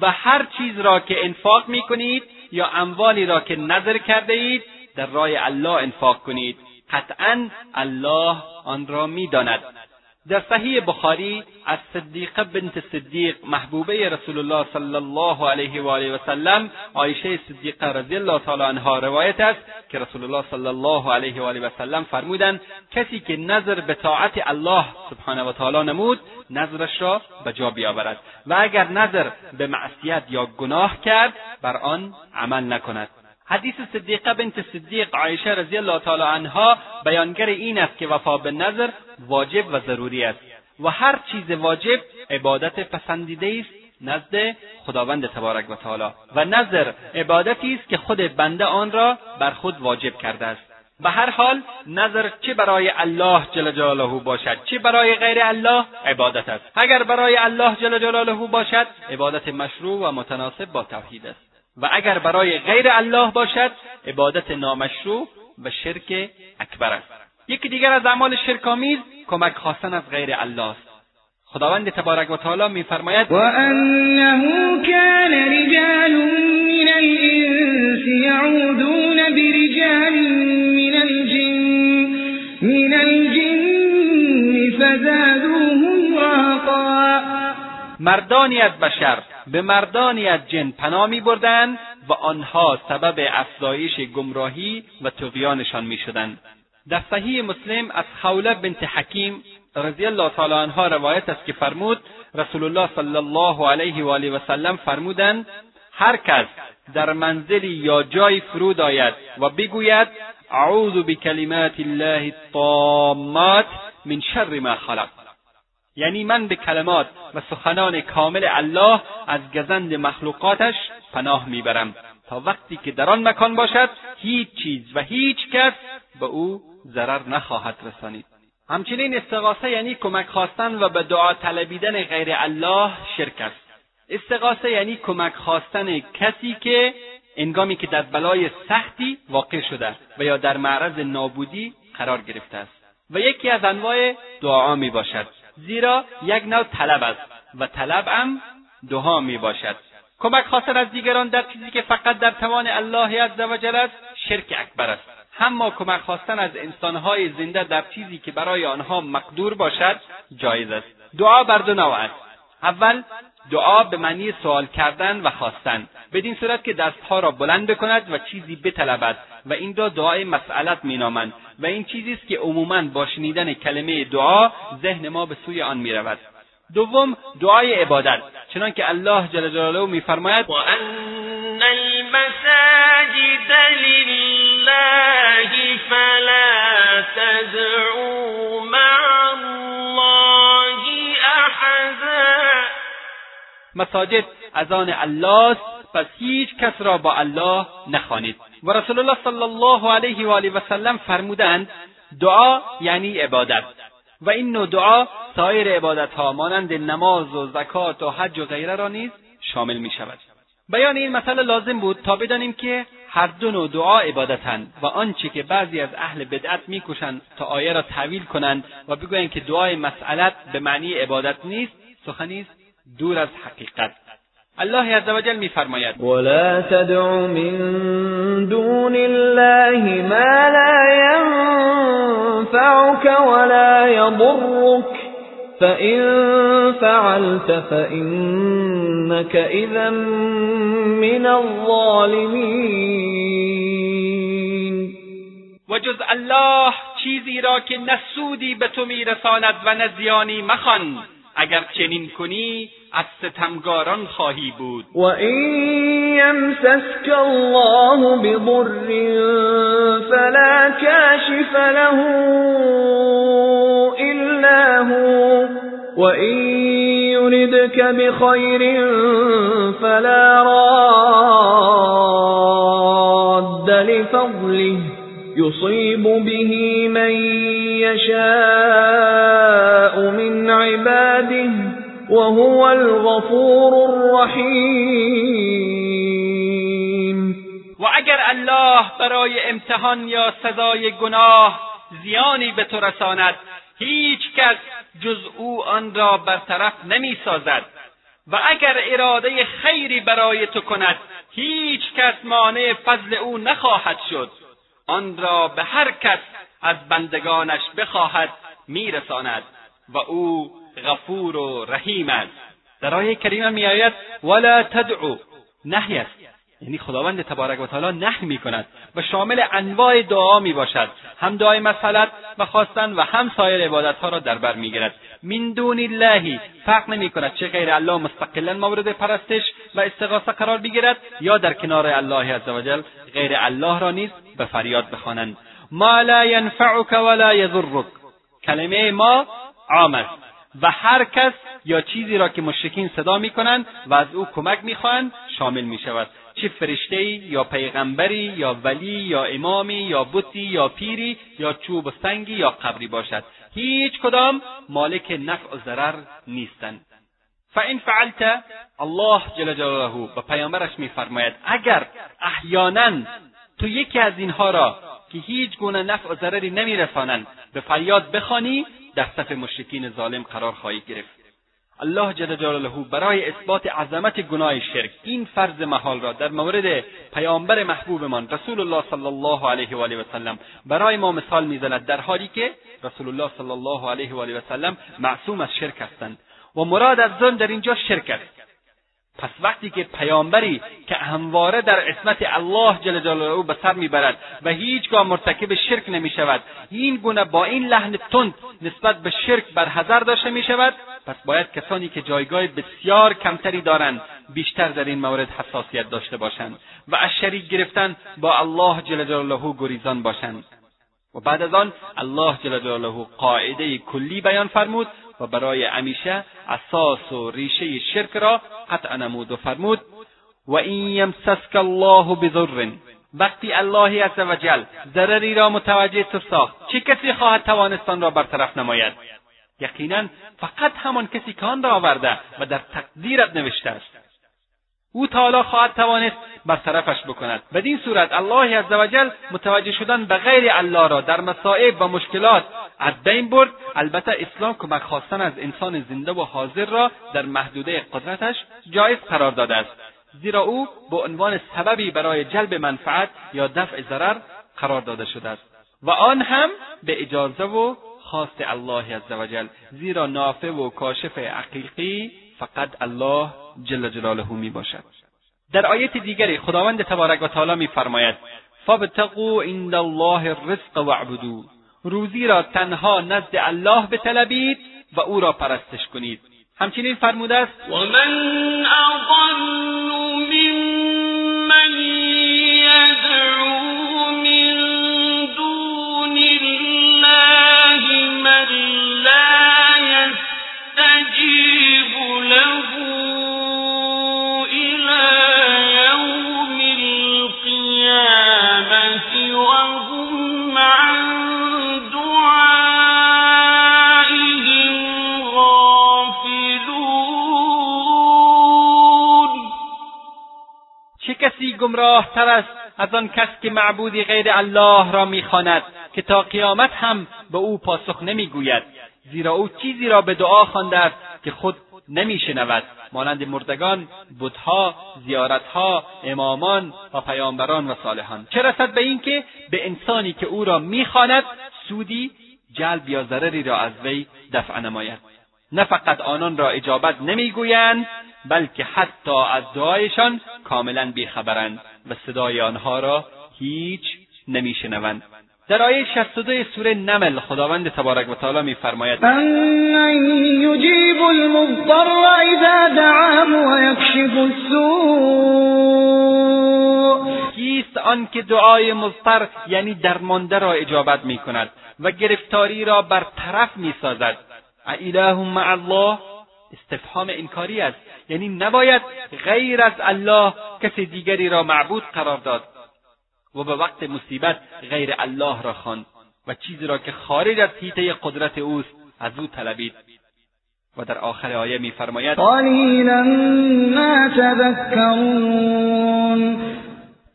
و هر چیز را که انفاق می کنید یا اموالی را که نظر کرده اید در راه الله انفاق کنید. قطعا الله آن را می‌داند. در صحیح بخاری از صدیقه بنت صدیق محبوبه رسول الله صلی الله علیه و آله و سلم عایشه صدیقه رضی الله تعالی عنها روایت است که رسول الله صلی الله علیه و آله و سلم فرمودند کسی که نظر به طاعت الله سبحانه و تعالی نمود نظرش را به جا بیاورد و اگر نظر به معصیت یا گناه کرد بر آن عمل نکند. حدیث صدیقه بنت صدیق عایشه رضی الله تعالی عنها بیانگر این است که وفا به نظر واجب و ضروری است و هر چیز واجب عبادت پسندیده است نزد خداوند تبارک و تعالی و نظر عبادتی است که خود بنده آن را بر خود واجب کرده است. به هر حال نظر چه برای الله جل جلاله باشد چه برای غیر الله عبادت است. اگر برای الله جل جلاله باشد عبادت مشروع و متناسب با توحید است. و اگر برای غیر الله باشد عبادت نامشروع و شرک اکبر است. یکی دیگر از اعمال شرکآمیز کمک خواستن از غیر الله است. خداوند تبارک و تعالی میفرماید و انه کان رجال من الانس یعودون برجال من الجن من الجن فزادوهم رهقا مردانی از بشر به مردانی از جن پناه می و آنها سبب افزایش گمراهی و تقیانشان می. در صحیح مسلم از خوله بنت حکیم رضی الله تعالی عنها روایت است که فرمود رسول الله صلی الله علیه و آله و سلم فرمودند هر کس در منزلی یا جای فرود آید و بگوید اعوذ بکلمات الله الطامات من شر ما خلق یعنی من به کلمات و سخنان کامل الله از گزند مخلوقاتش پناه می‌برم. تا وقتی که در آن مکان باشد هیچ چیز و هیچ کس به او ضرر نخواهد رسانید. همچنین استغاثه یعنی کمک خواستن و به دعا طلبیدن غیر الله شرک است. استغاثه یعنی کمک خواستن کسی که انگامی که در بلای سختی واقع شده و یا در معرض نابودی قرار گرفته است. و یکی از انواع دعا می باشد. زیرا یک نوع طلب است و طلب هم دعا می باشد. کمک خواستن از دیگران در چیزی که فقط در توان الله عزوجل است شرک اکبر است. اما کمک خواستن از انسانهای زنده در چیزی که برای آنها مقدور باشد جایز است. دعا بر دو نوع است. اول دعا به معنی سوال کردن و خواستن بدین صورت که دستها را بلند بکند و چیزی بطلبد و این را دعای مسئلت مینامند و این چیزی است که عموما با شنیدن کلمه دعا ذهن ما به سوی آن می‌رود. دوم دعای عبادت چنانکه الله جل جلاله میفرماید و ان المساجد لله فلا تدعوا مع مساجد از آن الله پس هیچ کس را با الله نخوانید. و رسول الله صلی الله علیه و آله و سلم فرمودند دعا یعنی عبادت. و این نوع دعا سایر عبادتها مانند نماز و زکات و حج و غیره را نیز شامل می شود بیان این مسئله لازم بود تا بدانیم که هر دو نوع دعا عبادتند و آنچه که بعضی از اهل بدعت میکوشند تا آیه را تعویل کنند و بگویند که دعای مسئلت به معنی عبادت نیست سخنی است دور از حقیقت. الله عزوجل میفرماید. ولا تدع من دون الله ما لا ينفعك ولا يضرك فإن فعلت فإنك إذا من الظالمين. و جز الله چیزی را که نسودی به تو میرساند و نزیانی مخوان. اگر چنین کنی از ستمگاران خواهی بود. و این یمسسک الله بضر فلا کاشف له الا هو. و این یردك بخیر فلا راد لفضله. يصيب به من من عباده وهو الغفور الرحیم و اگر الله برای امتحان یا سزای گناه زیانی به تو رساند هیچ کس جز او آن را برطرف نمی سازد و اگر اراده خیری برای تو کند هیچ کس مانع فضل او نخواهد شد. آن را به هر کس از بندگانش بخواهد میرساند. و او غفور و رحیم است. در آیه کریمه میآید ولا تدعو نهی است. یعنی خداوند تبارک و تعالی نهی می‌کند و شامل انواع دعا می باشد هم دعای مسئلت و خواستن و هم سایر عبادتها را در بر می‌گیرد. من دون الله فرق نمی کند چه غیر الله مستقلا مورد پرستش و استغاثه قرار بگیرد یا در کنار الله عزوجل غیر الله را نیز به فریاد بخوانند. ما لا ینفعک ولا یضرک. کلمه ما عام است و هر کس یا چیزی را که مشرکین صدا می‌کنند و از او کمک می‌خواهند شامل می شود چه فرشته یا پیغمبری یا ولی یا امامی یا بتی یا پیری یا چوب و سنگی یا قبری باشد. هیچ کدام مالک نفع و ضرر نیستند. فان فعلت الله جل جلاله به پیامبرش میفرماید اگر احیانا تو یکی از اینها را که هیچ گونه نفع و ضرری نمیرسانند به فریاد بخوانی در صف مشرکین ظالم قرار خواهی گرفت. الله جل جلاله برای اثبات عظمت گناه شرک این فرض محال را در مورد پیامبر محبوبمان رسول الله صلی الله علیه و آله و سلم برای ما مثال می‌زند در حالی که رسول الله صلی الله علیه و آله و سلم معصوم از شرک هستند و مراد از ظلم در اینجا شرک است. پس وقتی که پیامبری که همواره در اسمت الله جل جلاله به سر می‌برد و هیچگاه مرتکب شرک نمی شود این گونه با این لحن تند نسبت به شرک برحضر داشته می شود پس باید کسانی که جایگاه بسیار کمتری دارند بیشتر در این مورد حساسیت داشته باشند و از شریک گرفتن با الله جل جلاله گریزان باشند. و بعد از آن الله جل جلاله قاعده کلی بیان فرمود و برای همیشه اساس و ریشه شرک را قطع نمود و فرمود و این یمسسک الله بضر وقتی الله عزوجل ضرری را متوجه تو ساخت چه کسی خواهد توانستان را برطرف نماید؟ یقینا فقط همان کسی که آن را آورده و در تقدیرت نوشته است. او تعالی خواهد توانست برطرفش بکند. بدین صورت الله عزوجل متوجه شدن به غیر الله را در مصائب و مشکلات از بین برد. البته اسلام کمک خواستن از انسان زنده و حاضر را در محدوده قدرتش جایز قرار داده است. زیرا او به عنوان سببی برای جلب منفعت یا دفع ضرر قرار داده شده است. و آن هم به اجازه و خواست الله عزوجل زیرا نافع و کاشف حقیقی فقط الله جل جلاله می باشد در آیت دیگری خداوند تبارک و تعالی میفرماید فابتقوا عند الله الرزق واعبدوه. روزی را تنها نزد الله بطلبید و او را پرستش کنید. همچنین فرموده است و من اضل ممن یدعو من دون الله من لا یستجیب کسی گمراه تر است از آن کس که معبودی غیر الله را می‌خواند که تا قیامت هم به او پاسخ نمی‌گوید زیرا او چیزی را به دعا خوانده است که خود نمیشنود. مانند مردگان بتها زیارتها امامان و پیامبران و صالحان. چه رسد به اینکه به انسانی که او را می‌خواند سودی جلب یا ضرری را از وی دفع نماید. نه فقط آنان را اجابت نمی‌گویند بلکه حتی از دعایشان کاملا بیخبرند و صدای آنها را هیچ نمیشنوند. در آیه 62 سوره نمل خداوند تبارک و تعالی میفرماید امن یجیب المضطر اذا دعاه ویکشف السوء. کیست آنکه دعای مضطر یعنی درمانده را اجابت می‌کند و گرفتاری را برطرف می‌سازد؟ اله مع الله؟ استفهام انکاری است. یعنی نباید غیر از الله کسی دیگری را معبود قرار داد. و به وقت مصیبت غیر الله را خواند و چیزی را که خارج از حیطه قدرت اوست از او طلبید. و در آخر آیه میفرماید قلیلا ما تذکرون.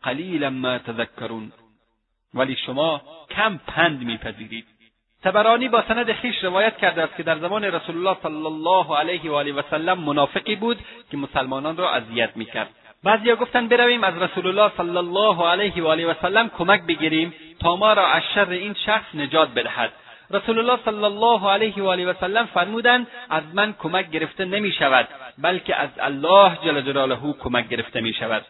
قلیلا ما تذکرون. ولی شما کم پند میپذیرید. تبرانی با سند خیش روایت کرده است که در زمان رسول الله صلی الله علیه و آله و سلم منافقی بود که مسلمانان را اذیت می‌کرد. بعضیا گفتند برویم از رسول الله صلی الله علیه و آله و سلم کمک بگیریم تا ما را از شر این شخص نجات بدهد. رسول الله صلی الله علیه و آله و سلم فرمودند از من کمک گرفته نمی شود بلکه از الله جل جلاله کمک گرفته می شود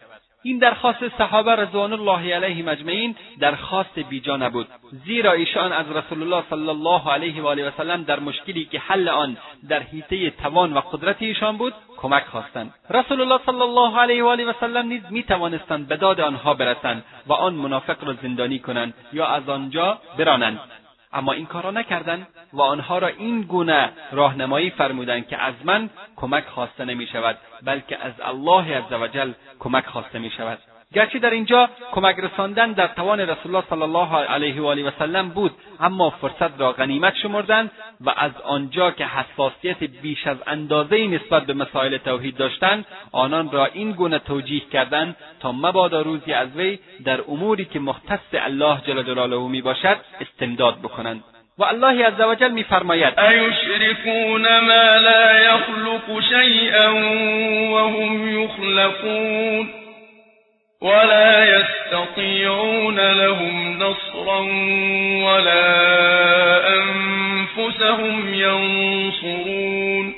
این درخواست صحابه رضوان الله علیهم اجمعین درخواست بیجا نبود. زیرا ایشان از رسول الله صلی الله علیه و آله و سلم در مشکلی که حل آن در حیطه توان و قدرت ایشان بود کمک خواستند. رسول الله صلی الله علیه و آله و سلم نیز می توانستند به داد آنها برسند و آن منافق را زندانی کنند یا از آنجا برانند. اما این کار را نکردند و آنها را این گونه راهنمایی فرمودند که از من کمک خواسته نمی شود بلکه از الله عزوجل کمک خواسته می شود گرچه در اینجا کمک رساندن در توان رسول الله صلی الله علیه و آله و سلم بود اما فرصت را غنیمت شمردند و از آنجا که حساسیت بیش از اندازه نسبت به مسائل توحید داشتند آنان را این گونه توجیه کردند تا مبادا روزی از وی در اموری که مختص الله جل جلاله می باشد استمداد بکنند. و الله عز وجل میفرماید ایشرکون ما لا یخلق شیئا وهم یخلقون. ولا يستطيعون لهم نصرا ولا انفسهم ینصرون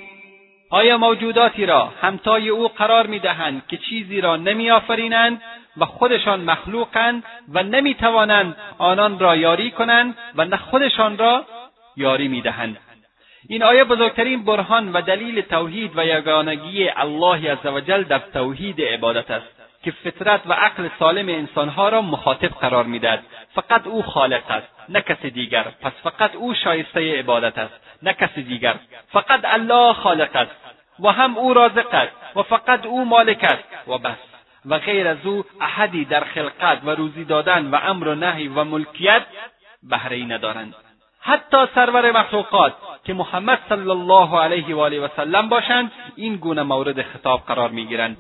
آیا موجوداتی را همتای او قرار می‌دهند که چیزی را نمیآفرینند و خودشان مخلوقند و نمی‌توانند آنان را یاری کنند و نه خودشان را یاری می‌دهند؟ این آیه بزرگترین برهان و دلیل توحید و یگانگی الله عزوجل در توحید عبادت است. که فطرت و عقل سالم انسانها را مخاطب قرار می‌دهد. فقط او خالق است نه کسی دیگر. پس فقط او شایسته عبادت است نه کسی دیگر. فقط الله خالق است و هم او رازق است و فقط او مالک است و بس. و غیر از او احدی در خلقت و روزی دادن و امر و نهی و ملکیت بهره ندارند. حتی سرور مخلوقات که محمد صلی الله علیه و آله و سلم باشند این گونه مورد خطاب قرار می‌گیرند.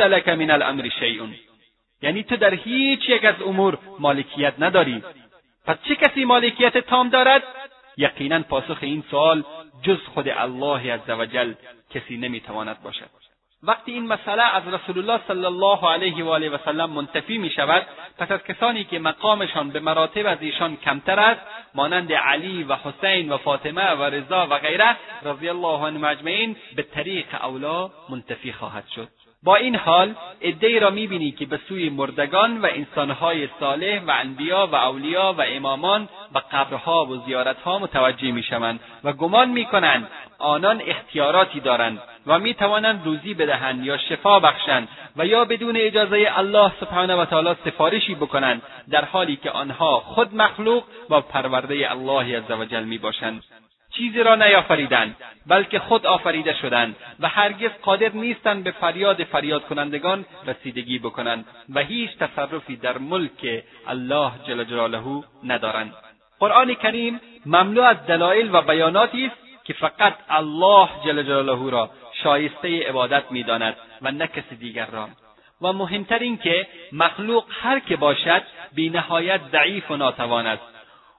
لیس لک من الامر شیء یعنی تو در هیچ یک از امور مالکیت نداری. پس چه کسی مالکیت تام دارد؟ یقینا پاسخ این سوال جز خود الله عزوجل کسی نمی‌تواند باشد. وقتی این مسئله از رسول الله صلی الله علیه و آله و سلم منتفی می شود پس از کسانی که مقامشان به مراتب از ایشان کمتر است مانند علی و حسین و فاطمه و رضا و غیره رضی الله عنهم اجمعین به طریق اولا منتفی خواهد شد. با این حال عدهای را می‌بینی که به سوی مردگان و انسانهای صالح و انبیا و اولیا و امامان و قبرها و زیارتها متوجه می‌شوند و گمان می‌کنند آنان اختیاراتی دارند و می‌توانند روزی بدهند یا شفا بخشند و یا بدون اجازه الله سبحانه و تعالی سفارشی بکنند در حالی که آنها خود مخلوق و پرورده الله عزوجل می‌باشند. چیزی را نیافریدند بلکه خود آفریده شدند و هرگز قادر نیستند به فریاد فریاد کنندگان رسیدگی بکنند و هیچ تصرفی در ملک الله جل جلاله ندارند. قرآن کریم مملو از دلایل و بیاناتی است که فقط الله جل جلاله را شایسته عبادت می‌داند و نه کسی دیگر را. و مهمتر این که مخلوق هر که باشد بینهایت ضعیف و ناتوان است.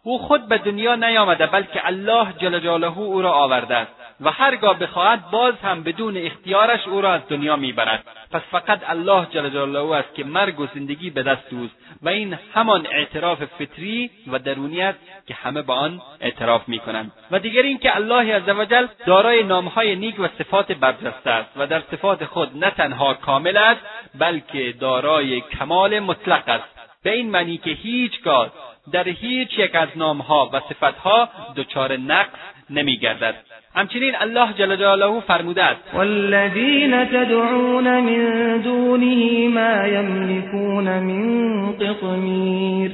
او خود به دنیا نیامده بلکه الله جل جلاله او را آورده است. و هرگاه بخواهد باز هم بدون اختیارش او را از دنیا می‌برد. پس فقط الله جل جلاله است که مرگ و زندگی به دست اوست. و این همان اعتراف فطری و درونی است که همه با آن اعتراف می‌کنند. و دیگر اینکه الله عزوجل دارای نامهای نیک و صفات برجسته است. و در صفات خود نه تنها کامل است بلکه دارای کمال مطلق است. به این معنی که هیچگاه در هیچ یک از نامها و صفتها دچار نقص نمیگردد. همچنین الله جل جلاله فرموده است. والذین تدعون من دونه ما یملکون من قطمیر.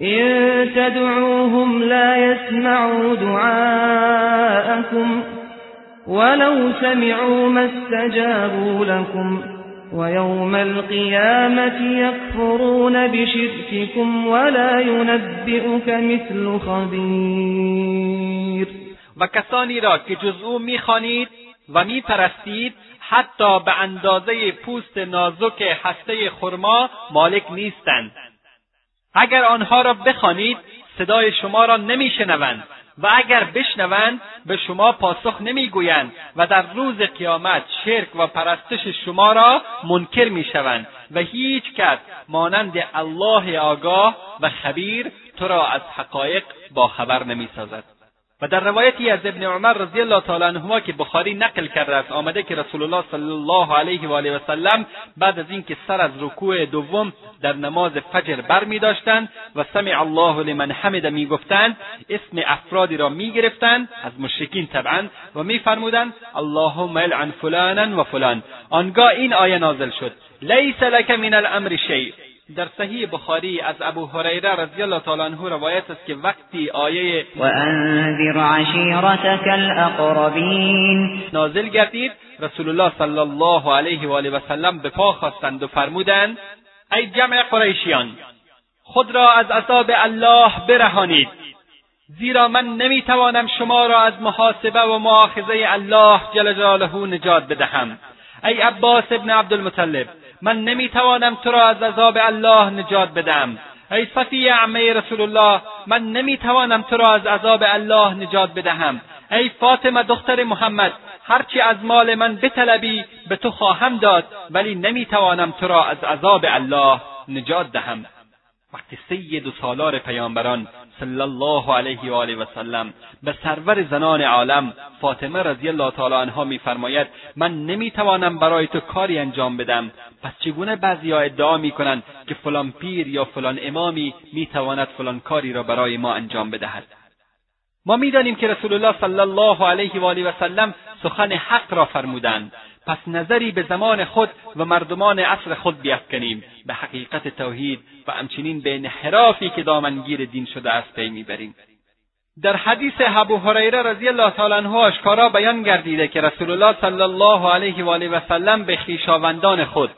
إن تدعوهم لا يسمعوا دعاءكم ولو سمعوا ما استجابوا لكم ويوم القيامة يكفرون بشرككم ولا ينبئك مثل خبیر و کسانی را که جز او می‌خوانید و میپرستید حتی به اندازه پوست نازک هسته خرما مالک نیستند. اگر آنها را بخوانید صدای شما را نمیشنوند. و اگر بشنوند به شما پاسخ نمی‌گویند و در روز قیامت شرک و پرستش شما را منکر می‌شوند و هیچ کس مانند الله آگاه و خبیر تو را از حقایق باخبر نمی‌سازد. و در روایتی از ابن عمر رضی الله تعالی عنهما که بخاری نقل کرده است آمده که رسول الله صلی الله علیه و آله و سلم بعد از اینکه سر از رکوع دوم در نماز فجر بر می داشتند و سمع الله لمن حمد می گفتند اسم افرادی را می گرفتند از مشرکین طبعا و می فرمودند اللهم العن فلانا و فلان. آنگاه این آیه نازل شد لیس لک من الامر شیء. در صحیح بخاری از ابو هریره رضی الله تعالی عنه روایت است که وقتی آیه و انذر عشیرتك الاقربین نازل گردید رسول الله صلی الله علیه و آله و سلم به پا خواستند و فرمودند ای جمع قریشیان خود را از عذاب الله برهانید. زیرا من نمی‌توانم شما را از محاسبه و مؤاخذه الله جل جلاله نجات بدهم. ای عباس ابن عبدالمطلب من نمی‌توانم تو را از عذاب الله نجات بدم. ای صفی عمه رسول الله من نمی‌توانم تو را از عذاب الله نجات بدهم. ای فاطمه دختر محمد هرچی از مال من بطلبی به تو خواهم داد ولی نمی‌توانم تو را از عذاب الله نجات دهم. وقتی سید و سالار پیامبران صلی الله علیه و آله و سلم. به سرور زنان عالم فاطمه رضی الله تعالی عنها میفرماید من نمی‌توانم برای تو کاری انجام بدم. پس چگونه بعضیها ادعا می‌کنند که فلان پیر یا فلان امامی می‌تواند فلان کاری را برای ما انجام بدهد؟ ما می‌دانیم که رسول الله صلی الله علیه و آله و سلم سخن حق را فرمودند. پس نظری به زمان خود و مردمان عصر خود بیافکنیم به حقیقت توحید و همچنین به انحرافی که دامنگیر دین شده است پی می‌بریم. در حدیث ابو هریره رضی الله تعالی عنه آشکارا بیان گردیده که رسول الله صلی الله علیه و آله و سلم به خویشاوندان خود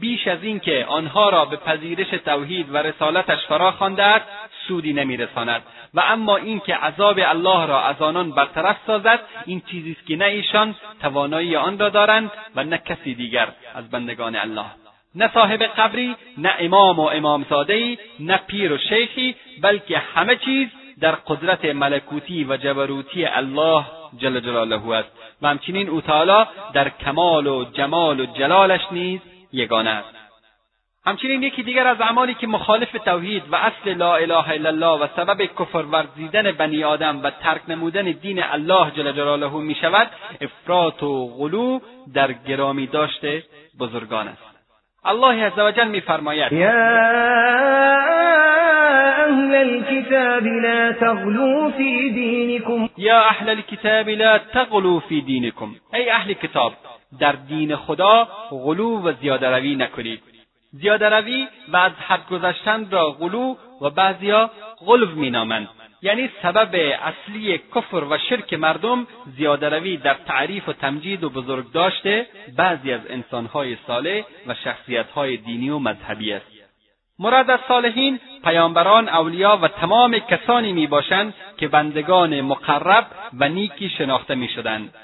بیش از اینکه آنها را به پذیرش توحید و رسالتش فرا خوانده است سودی نمیرساند. و اما اینکه عذاب الله را از آنان برطرف سازد این چیزی است که نه ایشان توانایی آن را دارند و نه کسی دیگر از بندگان الله. نه صاحب قبری نه امام و امامزادهای نه پیر و شیخی بلکه همه چیز در قدرت ملکوتی و جبروتی الله جل جلاله است. و همچنین او تعالی در کمال و جمال و جلالش نیز یگانه است. همچنین یکی دیگر از اعمالی که مخالف توحید و اصل لا اله الا الله و سبب کفر ورزیدن بنی آدم و ترک نمودن دین الله جل جلاله می شود افراط و غلو در گرامی داشته بزرگان است. الله عزوجل میفرماید یا اهل الكتاب لا تغلو فی دینکم. یا اهل الكتاب لا تغلو فی دینکم. ای اهل کتاب در دین خدا غلو و زیاده روی نکنید. زیاده روی و از حد گذشتن را غلو و بعضیا غلو مینامند. یعنی سبب اصلی کفر و شرک مردم زیاده روی در تعریف و تمجید و بزرگ داشته بعضی از انسانهای صالح و شخصیتهای دینی و مذهبی است. مراد از صالحین پیامبران اولیا و تمام کسانی می باشند که بندگان مقرب و نیکی شناخته می شدند.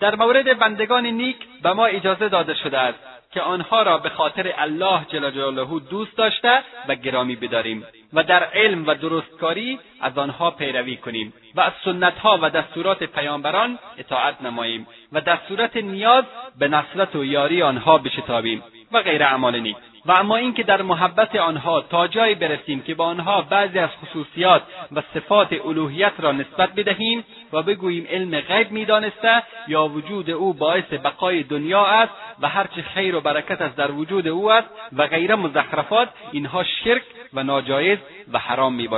در مورد بندگان نیک به ما اجازه داده شده است. که آنها را به خاطر الله جل جلاله دوست داشته و گرامی بداریم و در علم و درستکاری از آنها پیروی کنیم و از سنتها و دستورات پیامبران اطاعت نماییم و در صورت نیاز به نصرت و یاری آنها بشتابیم و غیر اعمال نیک. و اما اینکه در محبت آنها تا جایی برسیم که با آنها بعضی از خصوصیات و صفات الوهیت را نسبت بدهیم و بگوییم علم غیب می‌دانسته یا وجود او باعث بقای دنیا است و هرچه خیر و برکت است در وجود او است و غیر مزخرفات اینها شرک و ناجایز و حرام می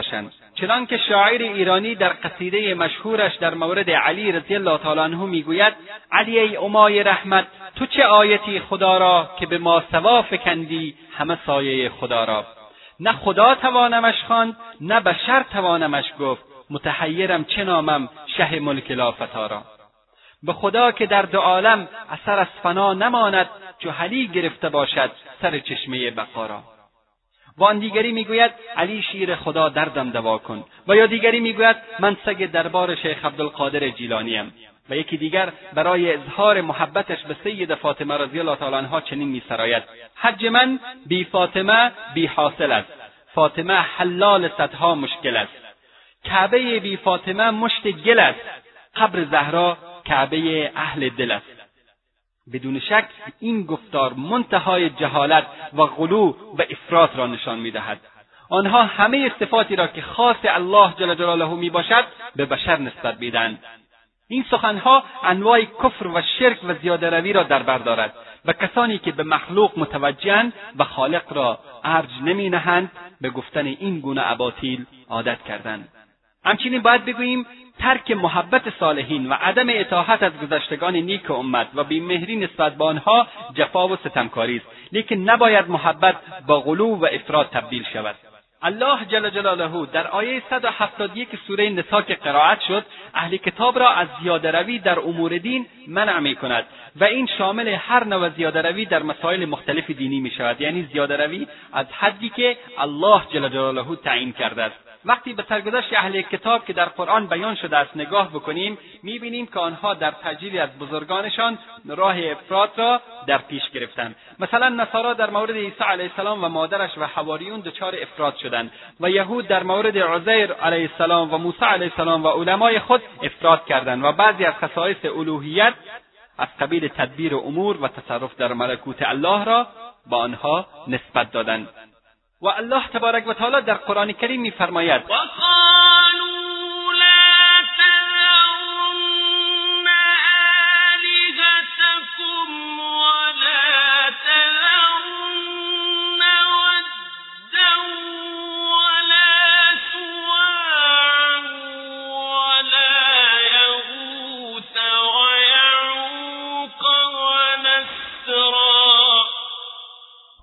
باشند چنانکه شاعر ایرانی در قصیده مشهورش در مورد علی رضی الله تعالی عنه می‌گوید علی ای امای رحمت تو چه آیتی خدا را که به ما سوا فکندی همه سایه خدا را؟ نه خدا توانمش خواند نه بشر توانمش گفت متحیرم چه نامم شه ملک لافتا را به خدا که در دو عالم اثر از فنا نماند جهلی گرفته باشد سر چشمه بقا و آن دیگری می‌گوید علی شیر خدا دردم دوا کن. و یا دیگری می‌گوید من سگ دربار شیخ عبدالقادر جیلانیم و یکی دیگر برای اظهار محبتش به سید فاطمه رضی الله تعالی عنها چنین میسراید. حج من بی فاطمه بی حاصل است. فاطمه حلال صدها مشکل است. کعبه بی فاطمه مشت گل است. قبر زهرا کعبه اهل دل است. بدون شک این گفتار منتهای جهالت و غلو و افراط را نشان می‌دهد. آنها همه صفاتی را که خاص الله جل جلاله می باشد به بشر نسبت می‌دهند. این سخنها انواع کفر و شرک و زیاده روی را در بر دارد و کسانی که به مخلوق متوجهند و خالق را ارج نمی نهند به گفتن این گونه اباطیل عادت کردند. همچنین باید بگوییم ترک محبت صالحین و عدم اطاعت از گذشتگان نیک امت و بیمهری نسبت به آنها جفا و ستمکاری است. لیکن نباید محبت با غلو و افراد تبدیل شود. الله جل جلاله در آیه 171 سوره نسا که قرائت شد اهل کتاب را از زیاده روی در امور دین منع می کند و این شامل هر نوع زیاده روی در مسائل مختلف دینی می شود یعنی زیاده روی از حدی که الله جل جلاله تعیین کرده است. وقتی به سرگذشت اهل کتاب که در قرآن بیان شده است نگاه بکنیم می‌بینیم که آنها در تجلیلی از بزرگانشان راه افراد را در پیش گرفتند. مثلا نصارا در مورد عیسی علیه السلام و مادرش و حواریون دچار افراد شدند و یهود در مورد عزیر علیه السلام و موسی علیه السلام و علمای خود افراد کردند و بعضی از خصایص الوهیت از قبیل تدبیر امور و تصرف در ملکوت الله را به آنها نسبت دادند. و الله تبارک و تعالی در قرآن کریم میفرماید.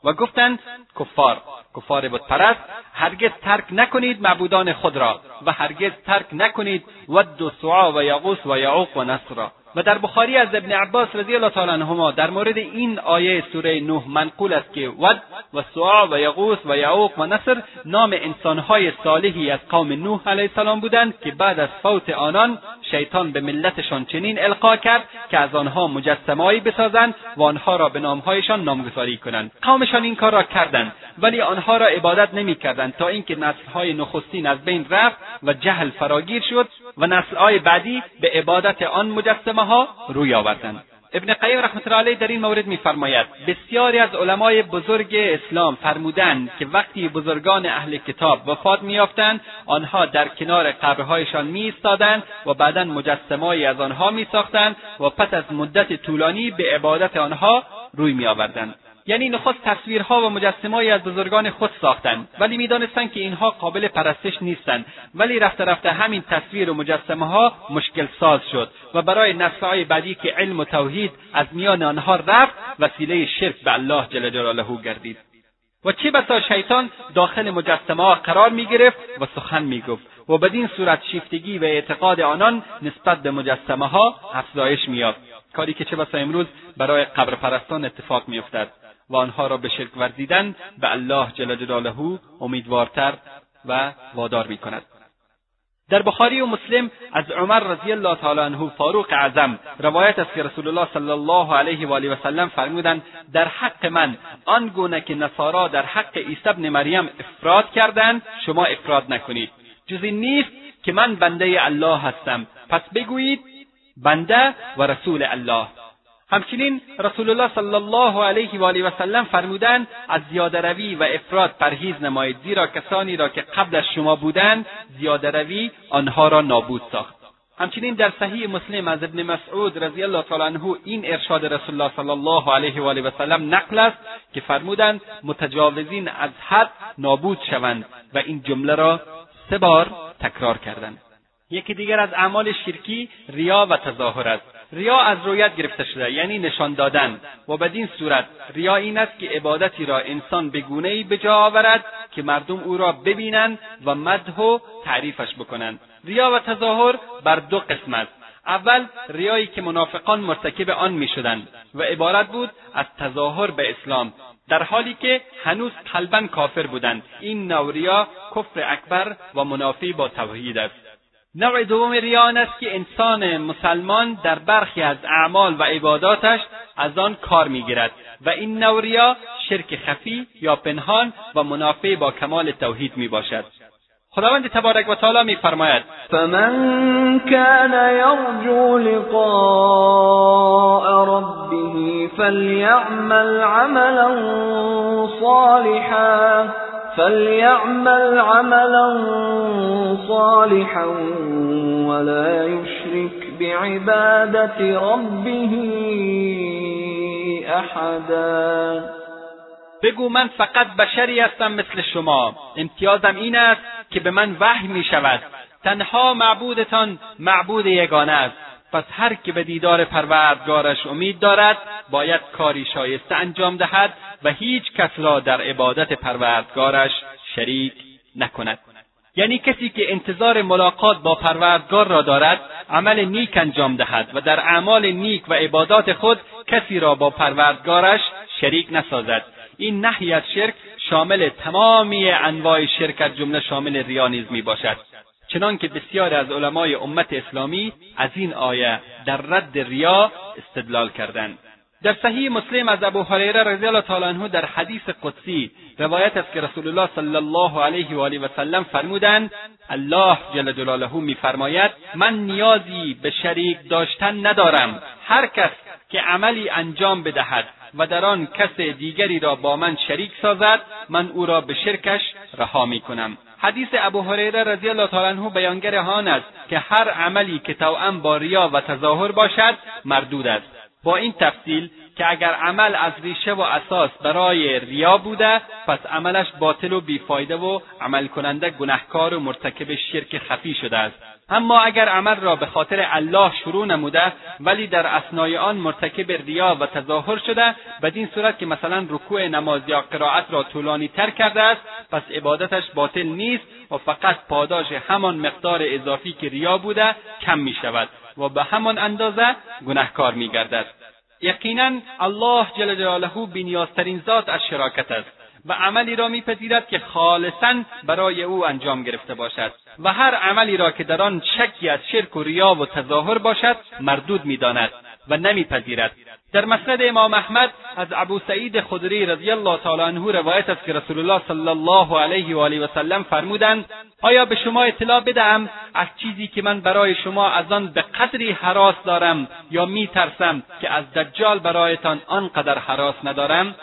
و گفتند کفار. کفار پرست هرگز ترک نکنید معبودان خود را و هرگز ترک نکنید ود و سعا و یغوس و یعوق و نصر را. و در بخاری از ابن عباس رضی الله تعالی عنهما در مورد این آیه سوره نوح منقول است که ود و سعا و یغوس و یعوق و نصر نام انسانهای صالحی از قوم نوح علیه السلام بودند که بعد از فوت آنان شیطان به ملتشان چنین القا کرد که از آنها مجسمهایی بسازند و آنها را به نامهایشان نامگذاری کنند. قومشان این کار را کردند ولی آنها را عبادت نمی‌کردند تا اینکه نسلهای نخستین از بین رفت و جهل فراگیر شد و نسلهای بعدی به عبادت آن مجسمه ها روی آوردند ابن قیم رحمت الله علیه در این مورد میفرماید بسیاری از علمای بزرگ اسلام فرمودند که وقتی بزرگان اهل کتاب وفات میافتند آنها در کنار قبرهایشان میایستادند و بعدا مجسمههایی از آنها میساختند و پس از مدت طولانی به عبادت آنها روی میآوردند. یعنی نخست تصویرها و مجسمههایی از بزرگان خود ساختند. ولی می‌دانستند که اینها قابل پرستش نیستند. ولی رفته رفته همین تصویر و مجسمه ها مشکل ساز شد و برای نسلهای بعدی که علم و توحید از میان آنها رفت وسیله شرک به الله جل جلاله گردید. و چه بسا شیطان داخل مجسمه ها قرار می گرفت و سخن می گفت و بدین صورت شیفتگی و اعتقاد آنان نسبت به مجسمه ها افزایش مییافت. کاری که چه بسا امروز برای قبر پرستان اتفاق میافتد. و آنها را به شرک ورزیدن به الله جل جلاله امیدوارتر و وادار می کند. در بخاری و مسلم از عمر رضی الله تعالی عنه فاروق اعظم روایت است که رسول الله صلی الله علیه و آله و سلم فرمودند در حق من آن گونه که نصارا در حق عیسی ابن مریم افراد کردند شما افراد نکنید. جز این نیست که من بنده الله هستم. پس بگویید بنده و رسول الله. همچنین رسول الله صلی الله علیه و آله و سلم فرمودند از زیاده روی و افراد پرهیز نمایید زیرا کسانی را که قبل از شما بودند زیاده روی آنها را نابود ساخت همچنین در صحیح مسلم از ابن مسعود رضی الله تعالی عنه این ارشاد رسول الله صلی الله علیه و آله و سلم نقل است که فرمودند متجاوزین از حد نابود شوند و این جمله را سه بار تکرار کردند یکی دیگر از اعمال شرکی ریا و تظاهر است ریا از رویت گرفته شده یعنی نشان دادن. و بدین صورت ریا این است که عبادتی را انسان به ای به آورد که مردم او را ببینند و مدح و تعریفش بکنند ریا و تظاهر بر دو قسم است. اول ریایی که منافقان مرتکب آن می‌شدند و عبارت بود از تظاهر به اسلام در حالی که هنوز قلبا کافر بودند. این نوع ریا کفر اکبر و منافی با توحید است. نوع دوم ریا آن است که انسان مسلمان در برخی از اعمال و عباداتش از آن کار می‌گیرد و این نوع ریا شرک خفی یا پنهان و منافع با کمال توحید می باشد خداوند تبارک و تعالی میفرماید فمن كان یرجو لقاء ربه فلیعمل عملا صالحا. فليعمل عملا صالحا ولا يشرك بعبادة ربه احدا بگو من فقط بشری هستم مثل شما. امتیازم این است که به من وحی می شود تنها معبودتان معبود یگانه است. پس هر که به دیدار پروردگارش امید دارد باید کاری شایسته انجام دهد و هیچ کس را در عبادت پروردگارش شریک نکند. یعنی کسی که انتظار ملاقات با پروردگار را دارد عمل نیک انجام دهد و در اعمال نیک و عبادات خود کسی را با پروردگارش شریک نسازد. این نهی از شرک شامل تمامی انواع شرک از جمله شامل ریا نیز می باشد. چنانکه بسیاری از علمای امت اسلامی از این آیه در رد ریا استدلال کردند. در صحیح مسلم از ابو هریره رضی الله تعالی عنه در حدیث قدسی روایت است که رسول الله صلی الله علیه و آله و سلم فرمودند الله جل جلاله میفرماید من نیازی به شریک داشتن ندارم هر کس که عملی انجام بدهد و در آن کس دیگری را با من شریک سازد من او را به شرکش رها می‌کنم. حدیث ابو هریره رضی الله تعالی عنه بیانگر آن است که هر عملی که توأم با ریا و تظاهر باشد مردود است. با این تفصیل که اگر عمل از ریشه و اساس برای ریا بوده پس عملش باطل و بیفایده و عمل کننده گنهکار و مرتکب شرک خفی شده است. اما اگر عمل را به خاطر الله شروع نموده ولی در اسنای آن مرتکب ریا و تظاهر شده بدین صورت که مثلا رکوع نماز یا قرائت را طولانی تر کرده است پس عبادتش باطل نیست و فقط پاداش همان مقدار اضافی که ریا بوده کم می شود و به همان اندازه گنهکار می گردد یقینا الله جل جلاله بینیازترین ذات از شراکت است و عملی را میپذیرد که خالصا برای او انجام گرفته باشد و هر عملی را که در آن شکی از شرک و ریا و تظاهر باشد مردود می‌داند و نمیپذیرد. در مسند امام احمد از ابو سعید خدری رضی الله تعالی عنه روایت است که رسول الله صلی الله علیه و آله و سلم فرمودند آیا به شما اطلاع بدهم از چیزی که من برای شما از آن به قدری حراس دارم یا میترسم که از دجال برایتان آنقدر حراس ندارم؟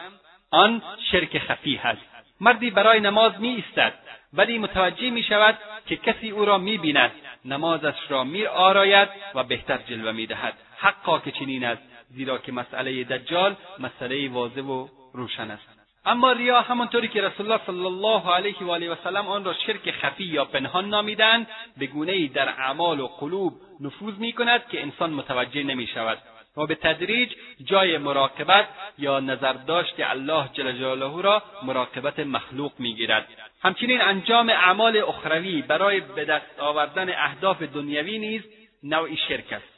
آن شرک خفی است مردی برای نماز می ایستد ولی متوجه می شود که کسی او را می بیند نمازش را می آراید و بهتر جلوه می دهد حقا که چنین است. زیرا که مسئله دجال مسئله واضح و روشن است. اما ریا همانطوری که رسول الله صلی الله علیه و آله و سلم آن را شرک خفی یا پنهان نامیدند به گونه‌ای در اعمال و قلوب نفوذ می کند که انسان متوجه نمی شود و به تدریج جای مراقبت یا نظرداشت الله جل جلاله را مراقبت مخلوق می‌گیرد. همچنین انجام اعمال اخروی برای به دست آوردن اهداف دنیوی نیز نوعی شرک است.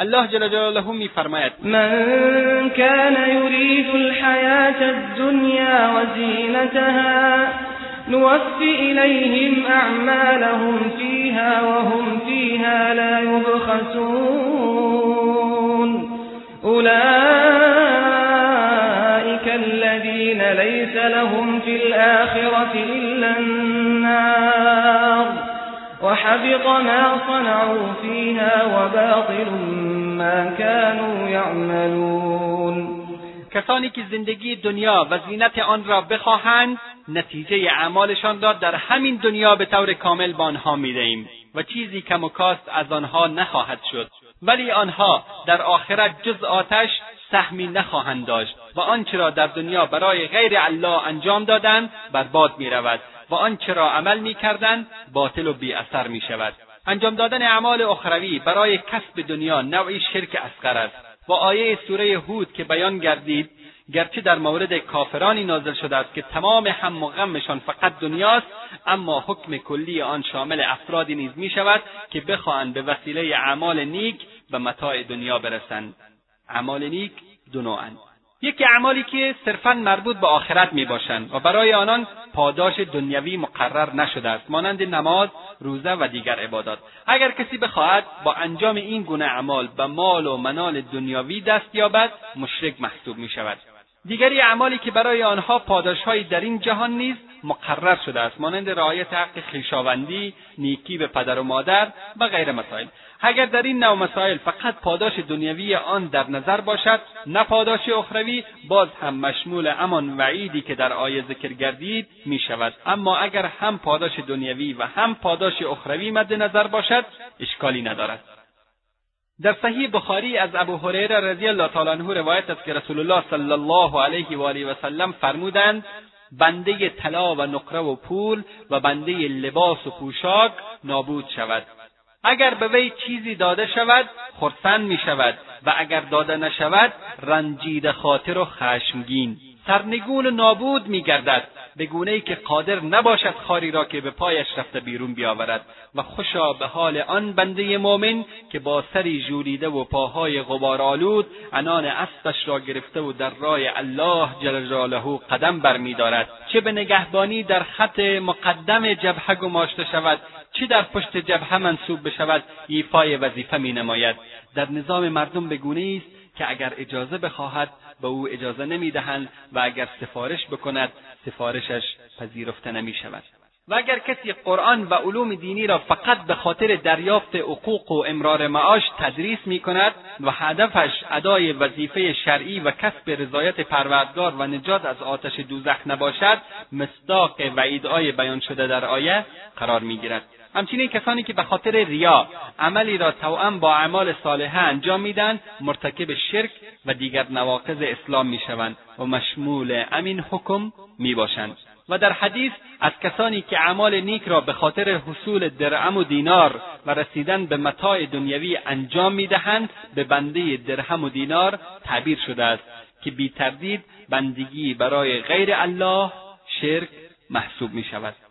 الله جل جلاله میفرماید من كان يريد الحياة الدنيا وزينتها نوفي إليهم أعمالهم فيها وهم فيها لا يبخسون. أولئك الذين ليس لهم في الآخرة إلا النار. وحبط ما صنعوا فيها وباطل ما كانوا يعملون. کسانی که زندگی دنیا و زینت آن را بخواهند نتیجه اعمالشان را در همین دنیا به طور کامل به آنها می‌دهیم و چیزی کم و کاست از آنها نخواهد شد. ولی آنها در آخرت جز آتش سهمی نخواهند داشت و آنچه را در دنیا برای غیر الله انجام دادند برباد می‌رود. و آنچه را عمل می‌کردند باطل و بی اثر می شود انجام دادن اعمال اخروی برای کسب دنیا نوعی شرک اصغر است. و آیه سوره هود که بیان گردید گرچه در مورد کافرانی نازل شده است که تمام هم و غمشان فقط دنیاست اما حکم کلی آن شامل افرادی نیز می شود که بخواهند به وسیله اعمال نیک به متاع دنیا برسند. اعمال نیک دو نوعند یکی اعمالی که صرفا مربوط به آخرت می باشند و برای آنان پاداش دنیوی مقرر نشده است مانند نماز روزه و دیگر عبادات. اگر کسی بخواهد با انجام این گونه اعمال به مال و منال دنیاوی دست یابد مشرک محسوب می شود دیگری اعمالی که برای آنها پاداشهایی در این جهان نیز مقرر شده است مانند رعایت حق خویشاوندی نیکی به پدر و مادر و غیر مسائل. اگر در این نوع مسائل فقط پاداش دنیوی آن در نظر باشد نه پاداش اخروی باز هم مشمول همان وعیدی که در آیه ذکر گردید می شود اما اگر هم پاداش دنیوی و هم پاداش اخروی مد نظر باشد اشکالی ندارد. در صحیح بخاری از ابو هریره رضی الله تعالی عنه روایت است که رسول الله صلی الله علیه و آله و سلم فرمودند بنده طلا و نقره و پول و بنده لباس و پوشاک نابود شود. اگر به وی چیزی داده شود خرسند می شود و اگر داده نشود رنجیده خاطر و خشمگین. سرنگون و نابود می گردد به گونه ای که قادر نباشد خاری را که به پایش رفته بیرون بیاورد. و خوشا به حال آن بنده مؤمن که با سری ژولیده و پاهای غبارآلود انان اسبش را گرفته و در راه الله جل جلاله قدم برمیدارد. چه به نگهبانی در خط مقدم جبهه گماشته شود چه در پشت جبهه منصوب بشود ایفای وظیفه می نماید در نظام مردم به گونه است که اگر اجازه بخواهد به او اجازه نمی‌دهند و اگر سفارش بکند سفارشش پذیرفته نمی شود و اگر کسی قرآن و علوم دینی را فقط به خاطر دریافت حقوق و امرار معاش تدریس می کند و هدفش ادای وظیفه شرعی و کسب رضایت پروردگار و نجات از آتش دوزخ نباشد مصداق وعیدهای بیان شده در آیه قرار می گیرد همچنین کسانی که به خاطر ریا عملی را توأم با اعمال صالحه انجام میدن مرتکب شرک و دیگر نواقض اسلام می‌شوند و مشمول امین حکم می‌باشند و در حدیث از کسانی که اعمال نیک را به خاطر حصول درهم و دینار و رسیدن به متاع دنیوی انجام می‌دهند به بنده درهم و دینار تعبیر شده است که بی تردید بندگی برای غیر الله شرک محسوب می شود.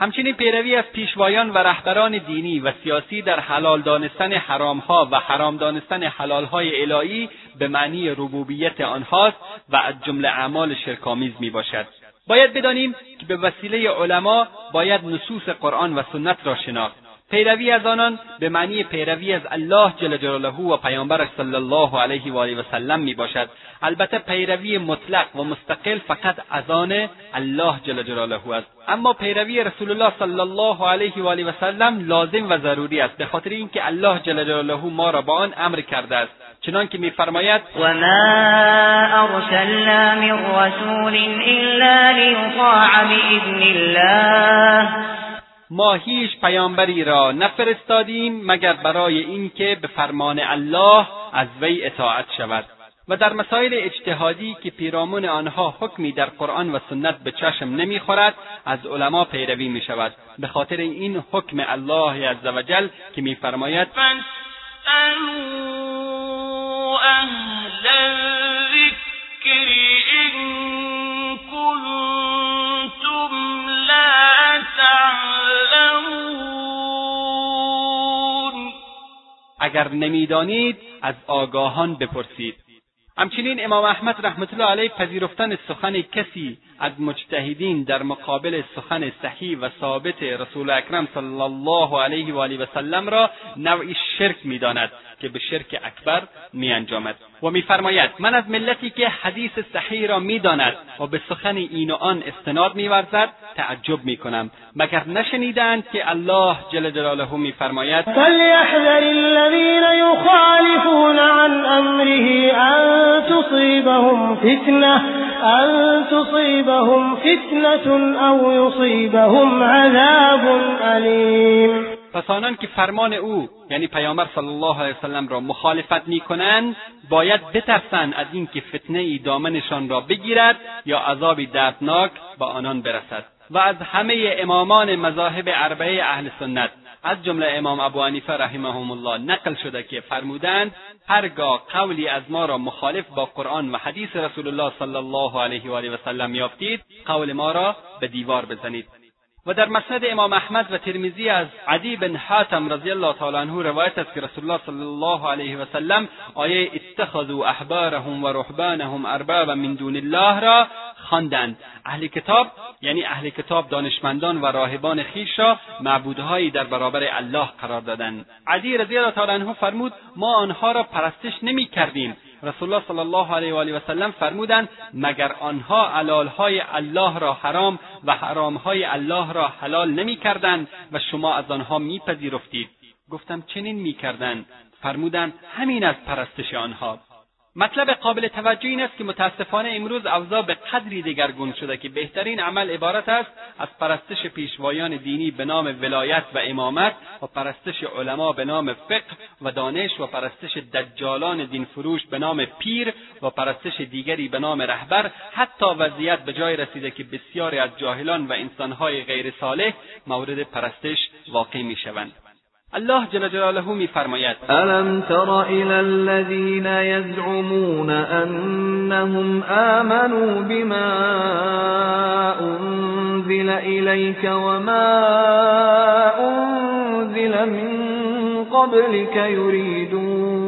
همچنین پیروی از پیشوایان و رهبران دینی و سیاسی در حلال دانستن حرامها و حرام دانستن حلالهای الهی به معنی ربوبیت آنهاست و از جمله اعمال شرکآمیز می باشد. باید بدانیم که به وسیله علما باید نصوص قرآن و سنت را شناخت پیروی از آنان به معنی پیروی از الله جل جلاله و پیامبرش صلی الله علیه و آله و سلم می باشد. البته پیروی مطلق و مستقل فقط از آن الله جل جلاله است. اما پیروی رسول الله صلی الله علیه و آله و سلم لازم و ضروری است به خاطر اینکه الله جل جلاله ما را با آن امر کرده است. چنانکه میفرماید و ما ارسلنا من رسول الا لیطاع باذن الله. ما هیچ پیامبری را نفرستادیم مگر برای اینکه به فرمان الله از وی اطاعت شود. و در مسائل اجتهادی که پیرامون آنها حکمی در قرآن و سنت به چشم نمی‌خورد از علما پیروی می شود به خاطر این حکم الله عزوجل که میفرماید اگر نمی‌دانید از آگاهان بپرسید. همچنین امام احمد رحمت الله علیه پذیرفتن سخن کسی از مجتهدین در مقابل سخن صحیح و ثابت رسول اکرم صلی الله علیه و آله و سلم را نوعی شرک می‌داند. که به شرک اکبر میانجامد. و میفرماید من از ملتی که حدیث صحیح را می‌داند و به سخن این و آن استناد میورزد تعجب می‌کنم. مگر نشنیدند که الله جل جلاله میفرماید فلیحذر الذین یخالفون عن امره ان تصیبهم فتنه ان تصیبهم فتنه او یصیبهم عذاب علیم پس آنان که فرمان او یعنی پیامبر صلی الله علیه وسلم را مخالفت می‌کنند باید بترسند از اینکه فتنه ای دامنشان را بگیرد یا عذابی دردناک به آنان برسد. و از همه امامان مذاهب اربعه اهل سنت از جمله امام ابو حنیفه رحمهم الله نقل شده که فرمودند هرگاه قولی از ما را مخالف با قرآن و حدیث رسول الله صلی الله علیه و آله و سلم یافتید قول ما را به دیوار بزنید. و در مسند امام احمد و ترمیزی از عدی بن حاتم رضی الله تعالی عنه روایت است که رسول الله صلی الله علیه و سلم آیه اتخذوا احبارهم و رهبانهم اربابا من دون الله را خواندند. اهل کتاب یعنی اهل کتاب دانشمندان و راهبان خیش را معبودهایی در برابر الله قرار دادند. عدی رضی الله تعالی عنه فرمود ما آنها را پرستش نمی کردیم. رسول الله صلی الله علیه و آله و سلم فرمودند مگر آنها علالهای الله را حرام و حرامهای الله را حلال نمی‌کردند و شما از آنها میپذیرفتید؟ گفتم چنین می‌کردند. فرمودند همین از پرستش آنها. مطلب قابل توجه این است که متاسفانه امروز اوضاع به قدری دگرگون شده که بهترین عمل عبارت است از پرستش پیشوایان دینی به نام ولایت و امامت و پرستش علما به نام فقه و دانش و پرستش دجالان دین فروش به نام پیر و پرستش دیگری به نام رهبر. حتی وضعیت به جای رسیده که بسیاری از جاهلان و انسانهای غیر صالح مورد پرستش واقع می‌شوند. الله جل جلاله میفرماید ألم تر إلى الذين يزعمون أنهم آمنوا بما أنزل إليك وما أنزل من قبلك يريدون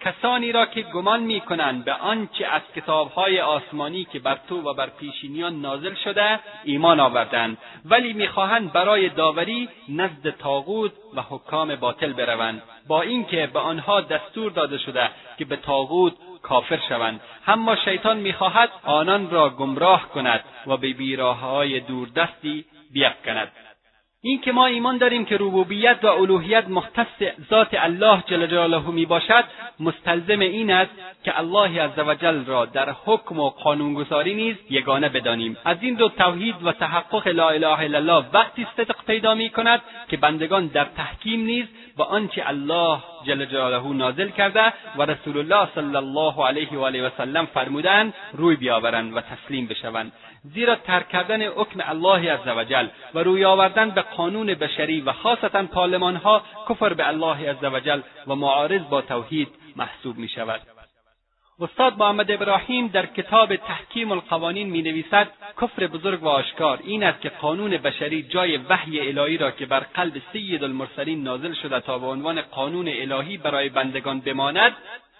کسانی را که گمان می‌کنند به آنچه از کتابهای آسمانی که بر تو و بر پیشینیان نازل شده ایمان آوردند ولی می‌خواهند برای داوری نزد تاغوت و حکام باطل بروند با اینکه به آنها دستور داده شده که به تاغوت کافر شوند. اما شیطان می‌خواهد آنان را گمراه کند و به بیراههای دوردستی بیفکند. این که ما ایمان داریم که ربوبیت و الوهیت مختص ذات الله جل جلاله می باشد مستلزم این است که الله عزوجل را در حکم و قانونگذاری نیز یگانه بدانیم. از این دو توحید و تحقق لا اله الا الله وقتی صدق پیدا می کند که بندگان در تحکیم نیز به آنچه الله جل جلاله نازل کرده و رسول الله صلی الله علیه و آله و سلم فرمودند روی بیاورند و تسلیم بشوند زیرا ترک کردن حکم الله عزوجل و روی آوردن به قانون بشری و خاصتا پارلمانها کفر به الله عزوجل و معارض با توحید محسوب می شود. استاد محمد ابراهیم در کتاب تحکیم القوانین می نویسد کفر بزرگ و آشکار. این است که قانون بشری جای وحی الهی را که بر قلب سید المرسلین نازل شده تا به عنوان قانون الهی برای بندگان بماند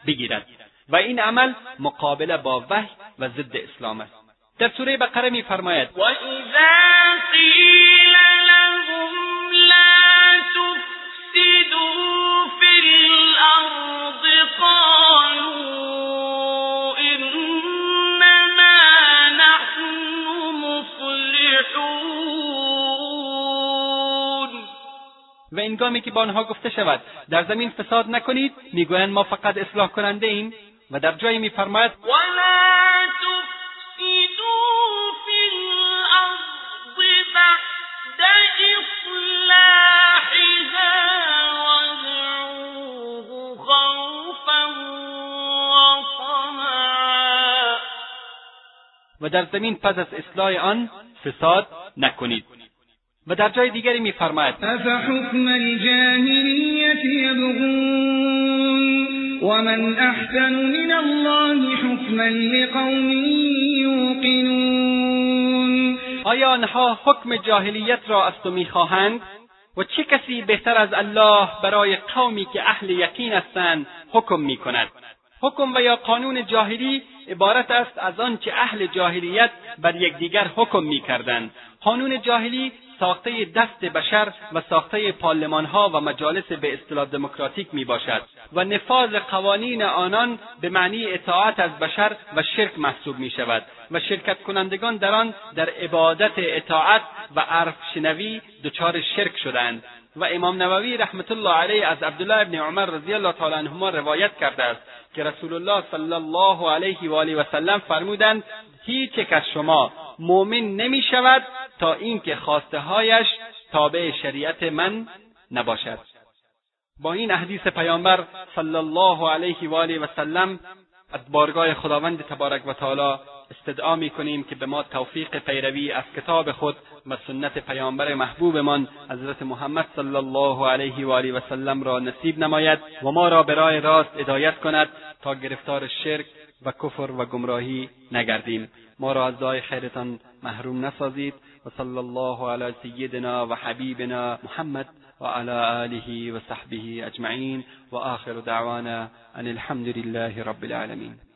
بگیرد. و این عمل مقابله با وحی و ضد اسلام است. در سوره بقره و قیل لهم لا تفسدوا فی الارض قالوا و انگامی که با آنها گفته شود. در زمین فساد نکنید می‌گویند ما فقط اصلاح کننده ایم و در جایی میفرماید و در زمین پس از اصلاح آن فساد نکنید. و در جای دیگری میفرماید. افحکم الجاهلیت یبغون ومن احسن من الله حکما لقوم یوقنون آیا آنها حکم جاهلیت را از تو می‌خواهند؟ و چه کسی بهتر از الله برای قومی که اهل یقین هستند حکم می‌کند؟ حکم و یا قانون جاهلی عبارت است از آنچه اهل جاهلیت بر یکدیگر حکم می‌کردند. قانون جاهلی ساخته دست بشر و ساخته پارلمانها و مجالس به اصطلاح دموکراتیک می باشد و نفاذ قوانین آنان به معنی اطاعت از بشر و شرک محسوب می شود و شرکت کنندگان در آن در عبادت اطاعت و عرف شنوی دچار شرک شدند و امام نووی رحمت الله علیه از عبدالله ابن عمر رضی الله تعالی عنهما روایت کرده است که رسول الله صلی الله علیه و آله و سلم فرمودند هیچ یک از شما مؤمن نمی شود تا اینکه خواسته هایش تابع شریعت من نباشد. با این احادیث پیامبر صلی الله علیه و آله و سلم از بارگاه خداوند تبارک و تعالی استدعا می کنیم که به ما توفیق پیروی از کتاب خود و سنت پیامبر محبوبمان حضرت محمد صلی الله علیه و آله و سلم را نصیب نماید و ما را به راه راست هدایت کند تا گرفتار شرک و کفر و گمراهی نگردیم. ما را از دعای خیرتان محروم نسازید و صلی الله علی سیدنا و حبیبنا محمد و علی آله و صحبه اجمعین و آخر دعوانا ان الحمد لله رب العالمین.